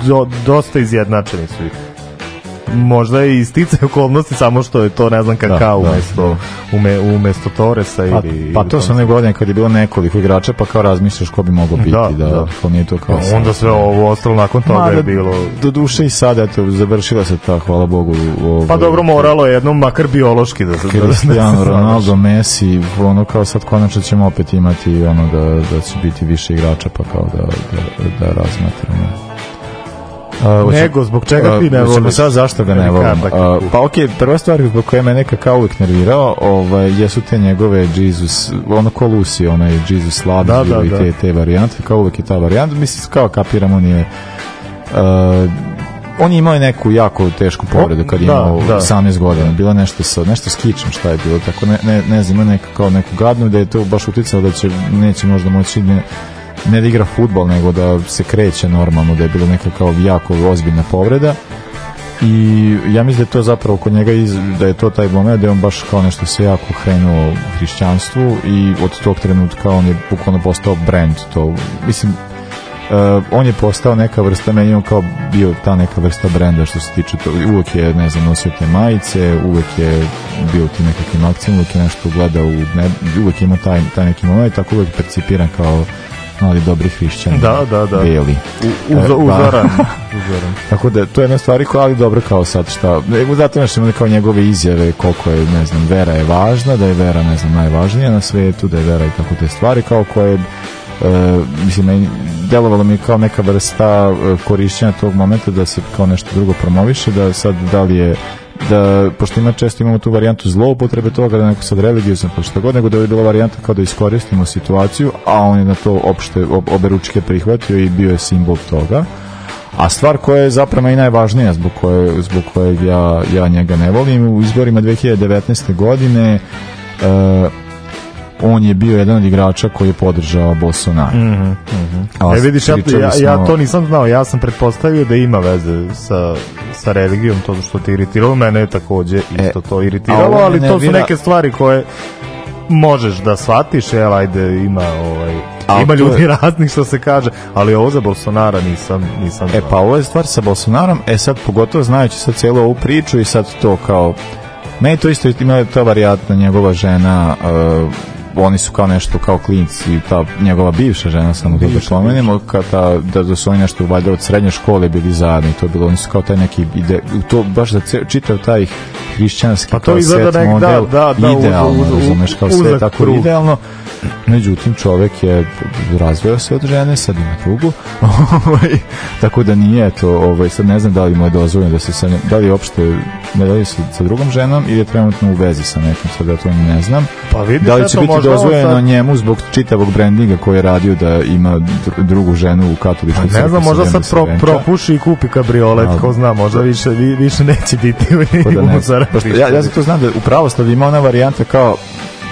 Speaker 2: do, dosta izjednačeni su možda je istice stice okolnosti samo što je to ne znam da, kakao da, umesto, da. Ume, umesto Toresa pa, ili...
Speaker 1: Pa to sam
Speaker 2: ne
Speaker 1: godine kad je bilo nekoliko igrača pa kao razmišljaš ko bi mogao biti da, da, da. Pa nije to kao... No, pa
Speaker 2: onda sve ovo ostalo nakon toga Ma, je bilo...
Speaker 1: Do duše i sada to završila se ta, hvala Bogu... Ovo,
Speaker 2: pa dobro moralo je jednom makar biološki da se...
Speaker 1: Da da Cristiano Ronaldo, Messi, ono kao sad konačno ćemo opet imati ono da, da će biti više igrača pa kao da, da, da razmatramo
Speaker 2: Uh, nego, zbog čega ti ne uh, Sad zašto ga da ne volim?
Speaker 1: Uh, pa okej, prva stvar zbog koje me neka kao uvijek nervirao, ovaj, jesu te njegove Jesus, ono ko Lucy, onaj Jesus Lab da, da, i da. te, te varijante, kao uvijek je ta varijanta, mislim, kao kapiramo nije... Uh, on je imao neku jako tešku povredu kad je da, imao da. 18 godina. Bilo nešto sa nešto s kičem, šta je bilo tako. Ne ne ne znam, neka kao neku gadnu da je to baš uticalo da će neće možda moći ne, ne da igra futbol, nego da se kreće normalno, da je bilo neka kao jako ozbiljna povreda i ja mislim da je to zapravo kod njega iz, da je to taj moment da je on baš kao nešto se jako krenuo u hrišćanstvu i od tog trenutka on je bukvalno postao brand to, mislim uh, on je postao neka vrsta, meni on kao bio ta neka vrsta brenda što se tiče to, uvek je, ne znam, nosio te majice, uvek je bio ti nekakvim akcijama, uvek je nešto gledao u ne, uvek ima taj, taj neki moment, tako uvek percipiran kao ali dobri hrišćani.
Speaker 2: Da, da, da. Beli.
Speaker 1: Uzo, e, pa. uzoran. [LAUGHS] uzoran. Tako da, to je jedna stvari koja ali dobro kao sad šta. E, zato nešto imali kao njegove izjave koliko je, ne znam, vera je važna, da je vera, ne znam, najvažnija na svetu, da je vera i tako te stvari, kao koje e, mislim, meni, delovalo mi kao neka vrsta e, korišćenja tog momenta da se kao nešto drugo promoviše, da sad da li je da, pošto ima često imamo tu varijantu zloupotrebe toga da neko sad religiozan, pa šta god, nego da je bila varijanta kao da iskoristimo situaciju, a on je na to opšte, ob, obe ručke prihvatio i bio je simbol toga. A stvar koja je zapravo i najvažnija zbog koje, zbog kojeg ja, ja njega ne volim, u izborima 2019. godine e, on je bio jedan od igrača koji je podržao Bolsonaro. Mhm.
Speaker 2: -hmm. Mm -hmm. E vidiš, ja, ja, ja to nisam znao, ja sam pretpostavio da ima veze sa, sa religijom, to što te iritiralo, mene je takođe e, isto e, to iritiralo, ali to su neke stvari koje možeš da shvatiš, jel, ajde, ima ovaj, a, ima ljudi je... [LAUGHS] raznih što se kaže, ali ovo za Bolsonara nisam, nisam E
Speaker 1: pa ovo je stvar sa Bolsonarom, e sad pogotovo znajući sad celu ovu priču i sad to kao meni to isto imala ta varijatna njegova žena uh, oni su kao nešto kao klinci ta njegova bivša žena samo da pomenemo kada da, da su oni nešto valjda od srednje škole bili zajedno i to bilo oni su kao taj neki ide to baš da ce, čitav taj hrišćanski pa to kao da, model da, da, da, idealno uz, uz, uz, razumeš kao sve tako krug. idealno međutim čovek je razveo se od žene, sad ima drugu, [LAUGHS] ovaj, tako da nije to, ovaj, sad ne znam da li mu je dozvoljeno da se sa nje, da li uopšte ne da li se sa drugom ženom ili je trenutno u vezi sa nekim, sad ja to ne znam. Pa vidi, da li će biti dozvoljeno sad... njemu zbog čitavog brandinga koji je radio da ima drugu ženu u katoličkoj
Speaker 2: pa crkvi. Ne znam, možda sad pro, propuši i kupi kabriolet, ko zna, možda više, više neće biti u, pa
Speaker 1: da ne, pa što, ja, ja to znam da u pravoslavi ima ona varijanta kao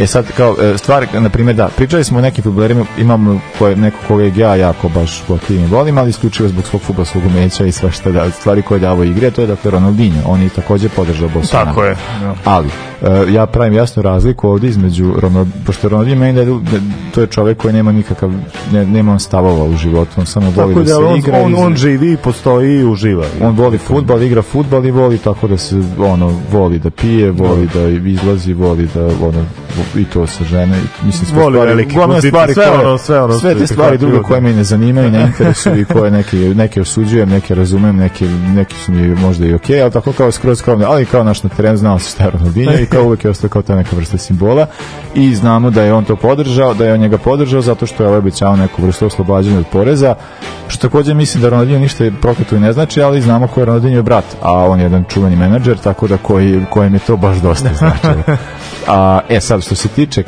Speaker 1: E sad, kao, e, stvar, na primjer, da, pričali smo o nekim futbolerima, imam koje, neko kojeg ja jako baš gotivim volim, ali isključivo zbog svog futbolskog umeća i sve što da, stvari koje davo igre, to je dakle Ronaldinho, on je takođe podržao
Speaker 2: Bosana. Tako je. Ja.
Speaker 1: Da. Ali, e, ja pravim jasnu razliku ovde između Ronald, pošto Ronaldinho meni da to je čovek koji nema nikakav, ne, nema on stavova u životu, on samo voli da, da, se
Speaker 2: on,
Speaker 1: igra.
Speaker 2: On, on živi, postoji i uživa.
Speaker 1: On voli futbal, igra futbal i voli tako da se, ono, voli da pije, voli da, da izlazi, voli da, ono, i to sa žene, mislim sve Voli stvari,
Speaker 2: veliki glavne stvari
Speaker 1: sve koje, ono, sve, ono sve te stvari druge koje da. me ne zanimaju, ne interesuju i koje neke, neke osuđujem, neke razumem, neke, neki su mi možda i okej, okay, al tako kao skroz kao ali kao naš na terenu znao se šta je i kao uvek je ostao kao ta neka vrsta simbola i znamo da je on to podržao, da je on njega podržao zato što je ovaj obećao neku vrstu oslobađanja od poreza, što takođe mislim da Ronaldinho ništa prokletu i ne znači, ali znamo ko je Ronaldinho brat, a on je jedan čuveni menadžer, tako da koji, kojem je to baš dosta značilo. [LAUGHS] A, e sad, što se tiče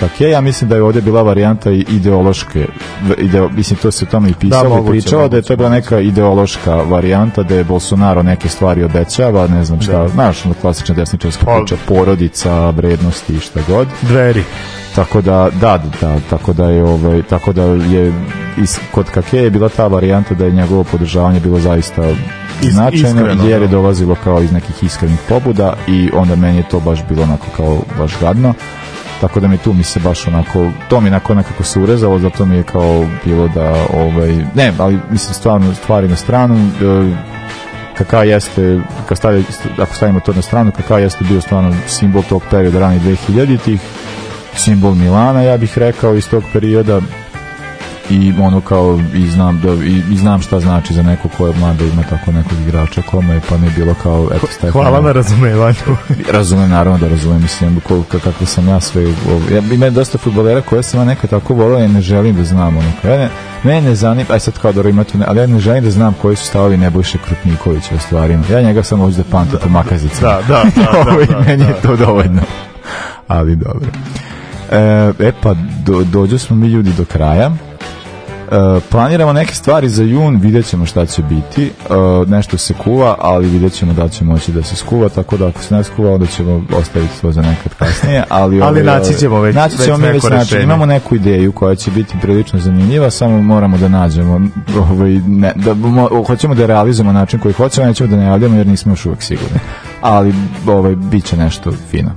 Speaker 1: kakije, ja mislim da je ovdje bila varijanta ideološke, ide, mislim to se o tome i pisalo da, i pričalo, da je to bila neka ideološka varijanta, da je Bolsonaro neke stvari obećava, ne znam šta, da. znaš, ono klasična desničarska pa- priča, porodica, vrednosti i šta god. Dveri. Tako da, da, da, tako da je, ovaj, tako da je is, kod Kake je bila ta varijanta da je njegovo podržavanje bilo zaista značajno, Iskreno, jer je da. dolazilo kao iz nekih iskrenih pobuda i onda meni je to baš bilo onako kao baš gadno tako da mi tu mi se baš onako to mi onako nekako se urezalo zato mi je kao bilo da ovaj, ne ali mislim stvarno stvari na stranu e, Kaka jeste, kad stavi, ako stavimo to na stranu, Kaka jeste bio stvarno simbol tog perioda ranih 2000-ih, simbol Milana, ja bih rekao, iz tog perioda, i ono kao i znam da i, i znam šta znači za neko ko je mlad da ima tako nekog igrača kome pa mi je bilo kao eto Stefan
Speaker 2: hvala na razumevanju
Speaker 1: [LAUGHS] razumem naravno da razumem mislim ko, kako sam ja sve ja ima dosta fudbalera koje sam ja neka tako voleo i ne želim da znam ono kao, ne, mene zanima aj sad kao da ima tu ne, ali ja ne želim da znam koji su stavovi Nebojše Krupniković o stvarima ja njega samo hoću da pamtim da, po makazicama da da da, da, [LAUGHS] da, da meni je da. to dovoljno ali dobro e, e pa do, dođu smo mi ljudi do kraja E, planiramo neke stvari za jun, vidjet ćemo šta će biti. Uh, nešto se kuva, ali vidjet ćemo da će moći da se skuva, tako da ako se ne skuva, onda ćemo ostaviti to za nekad kasnije. [LAUGHS] Ali,
Speaker 2: ali ove, ovaj,
Speaker 1: naći ćemo
Speaker 2: već, naći ćemo
Speaker 1: već, neko već Imamo neku ideju koja će biti prilično zanimljiva, samo moramo da nađemo, ovaj, ne, da, mo, hoćemo da realizujemo način koji hoćemo, nećemo da najavljamo jer nismo još uvek sigurni. Ali ovaj, bit će nešto fino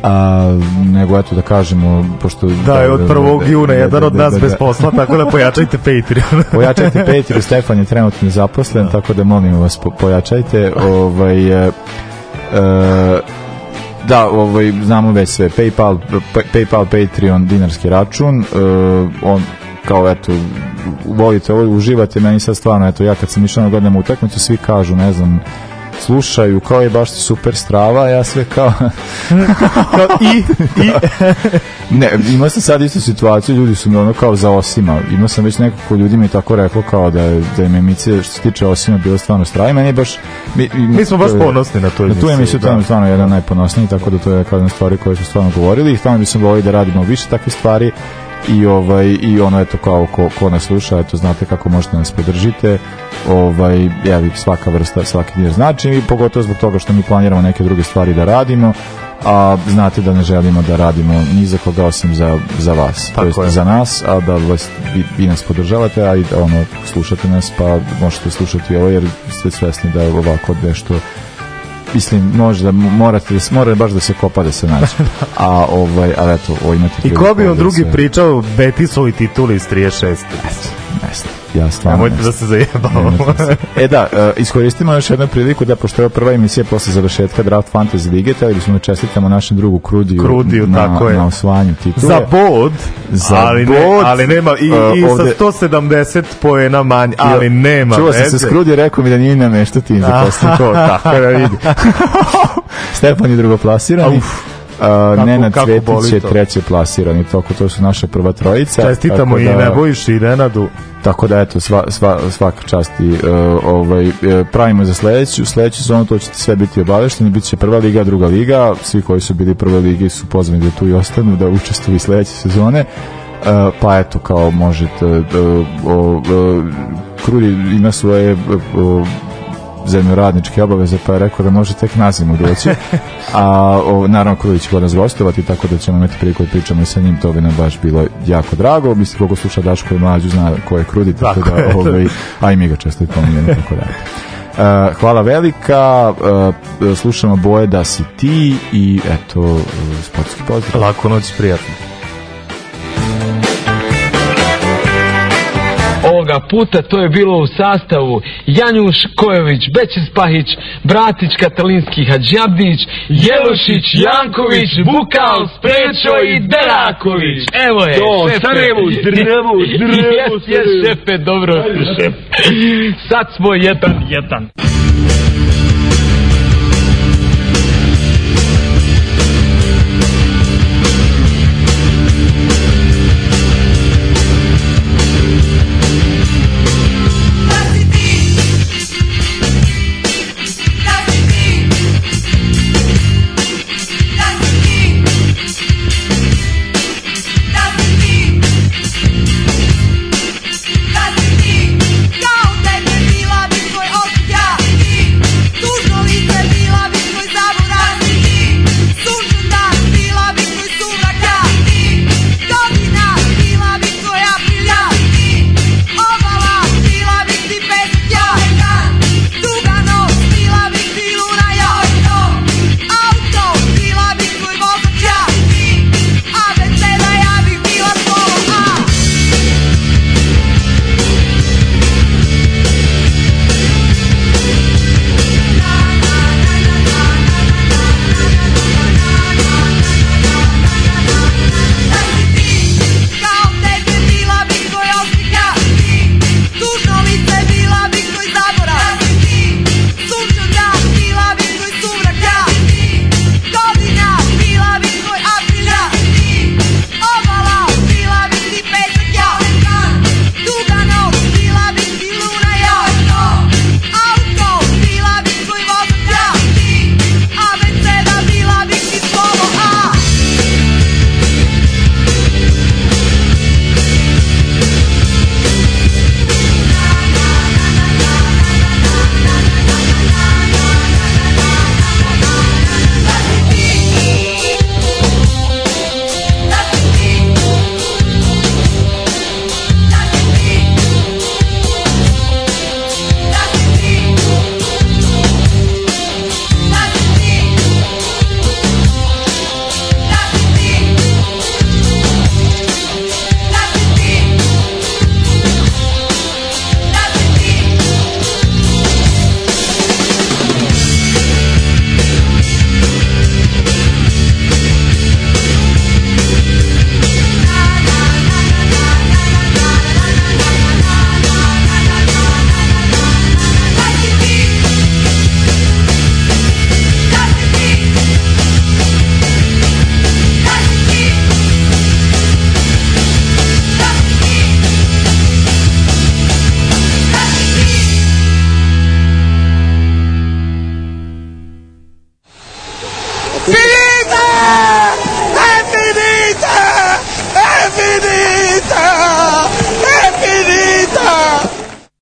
Speaker 1: a, nego eto da kažemo pošto
Speaker 2: da, da je od 1. Da, da, juna jedan od nas bez posla tako da pojačajte [LAUGHS] Patreon
Speaker 1: pojačajte Patreon, Stefan je trenutno zaposlen tako da molim vas po, pojačajte ovaj e, e, da, ovaj, znamo već sve PayPal, PayPal, Patreon, dinarski račun e, on kao eto volite ovo, uživate meni sad stvarno, eto ja kad sam išao na gledam utakmicu svi kažu, ne znam slušaju kao je baš super strava, ja sve kao, [LAUGHS] kao i, i. [LAUGHS] ne, imao sam sad istu situaciju, ljudi su mi ono kao za osima, imao sam već nekako ljudi mi tako rekao kao da da je memicija što se tiče osima bilo stvarno strava i meni je baš
Speaker 2: mi, mi, mi smo baš ponosni na to na
Speaker 1: tu emisiju, to je da. stvarno jedan najponosniji, tako da to je kao jedna stvari koje su stvarno govorili i stvarno bismo volili da, da radimo više takve stvari i ovaj i ono eto kao ko, ko nas sluša eto znate kako možete da nas podržite ovaj ja svaka vrsta svaki dinar znači i pogotovo zbog toga što mi planiramo neke druge stvari da radimo a znate da ne želimo da radimo ni za koga osim za, za vas Tako to je. za nas, a da vas, vi, vi, nas podržavate, a i da ono, slušate nas pa možete slušati ovo jer ste svesni da je ovako nešto mislim možda morate da mora baš da se kopa da se nađe. [LAUGHS] Da. A ovaj a eto,
Speaker 2: ovo imate. I ko bi on da drugi sve... pričao Betisovi tituli iz 36.
Speaker 1: Ne, ne ja stvarno...
Speaker 2: Nemojte da se zajebavamo.
Speaker 1: [LAUGHS] e da, uh, iskoristimo još jednu priliku da, pošto je prva emisija posle završetka Draft Fantasy Lige, te da smo čestitamo našem drugu Krudiju, Krudiju na, tako je. na osvajanju titule.
Speaker 2: Za bod, za ali, bod, ne, ali nema, i, uh, i ovde, sa 170 poena manje, ali jo, nema
Speaker 1: Čuo sam se s Krudiju, rekao mi da nije nam nešto ti za posle [LAUGHS] to, tako da vidi. [LAUGHS] Stefan je drugoplasirani. Uf kako, Nenad kako Cvetić je treći plasiran i toko, to su naša prva trojica.
Speaker 2: Čestitamo da, i Nebojš i Nenadu.
Speaker 1: Tako da, eto, sva, sva, svaka čast i uh, ovaj, e, pravimo za sledeću, sledeću sezonu to će sve biti obavešteni, Biće prva liga, druga liga, svi koji su bili prve ligi su pozvani da tu i ostanu, da učestvuju i sledeće sezone. Uh, pa eto kao možete uh, uh, Krudi ima svoje zemljoradničke obaveze, pa je rekao da može tek nazimu doći. [LAUGHS] A o, naravno Krujić će nas gostovati, tako da ćemo imati priliku da pričamo i sa njim, to bi nam baš bilo jako drago. Mislim, koga sluša Daško i Mlađu zna ko je Krudi, tako, tako da, ovaj, a i mi ga često i pominjamo, tako da. Uh, hvala velika, uh, slušamo boje da si ti i eto, sportski pozdrav.
Speaker 2: Lako noć, prijatno.
Speaker 8: ovoga puta to je bilo u sastavu Janjuš Kojović, Bećis Pahić, Bratić Katalinski Hadžabdić, Jelošić, Janković, Bukal, Sprečo i Deraković. Evo je, Do, šefe. Sarajevo, zdravo, zdravo. [LAUGHS] Jes, jes, šefe, dobro. Šef. Sad smo jedan, jedan.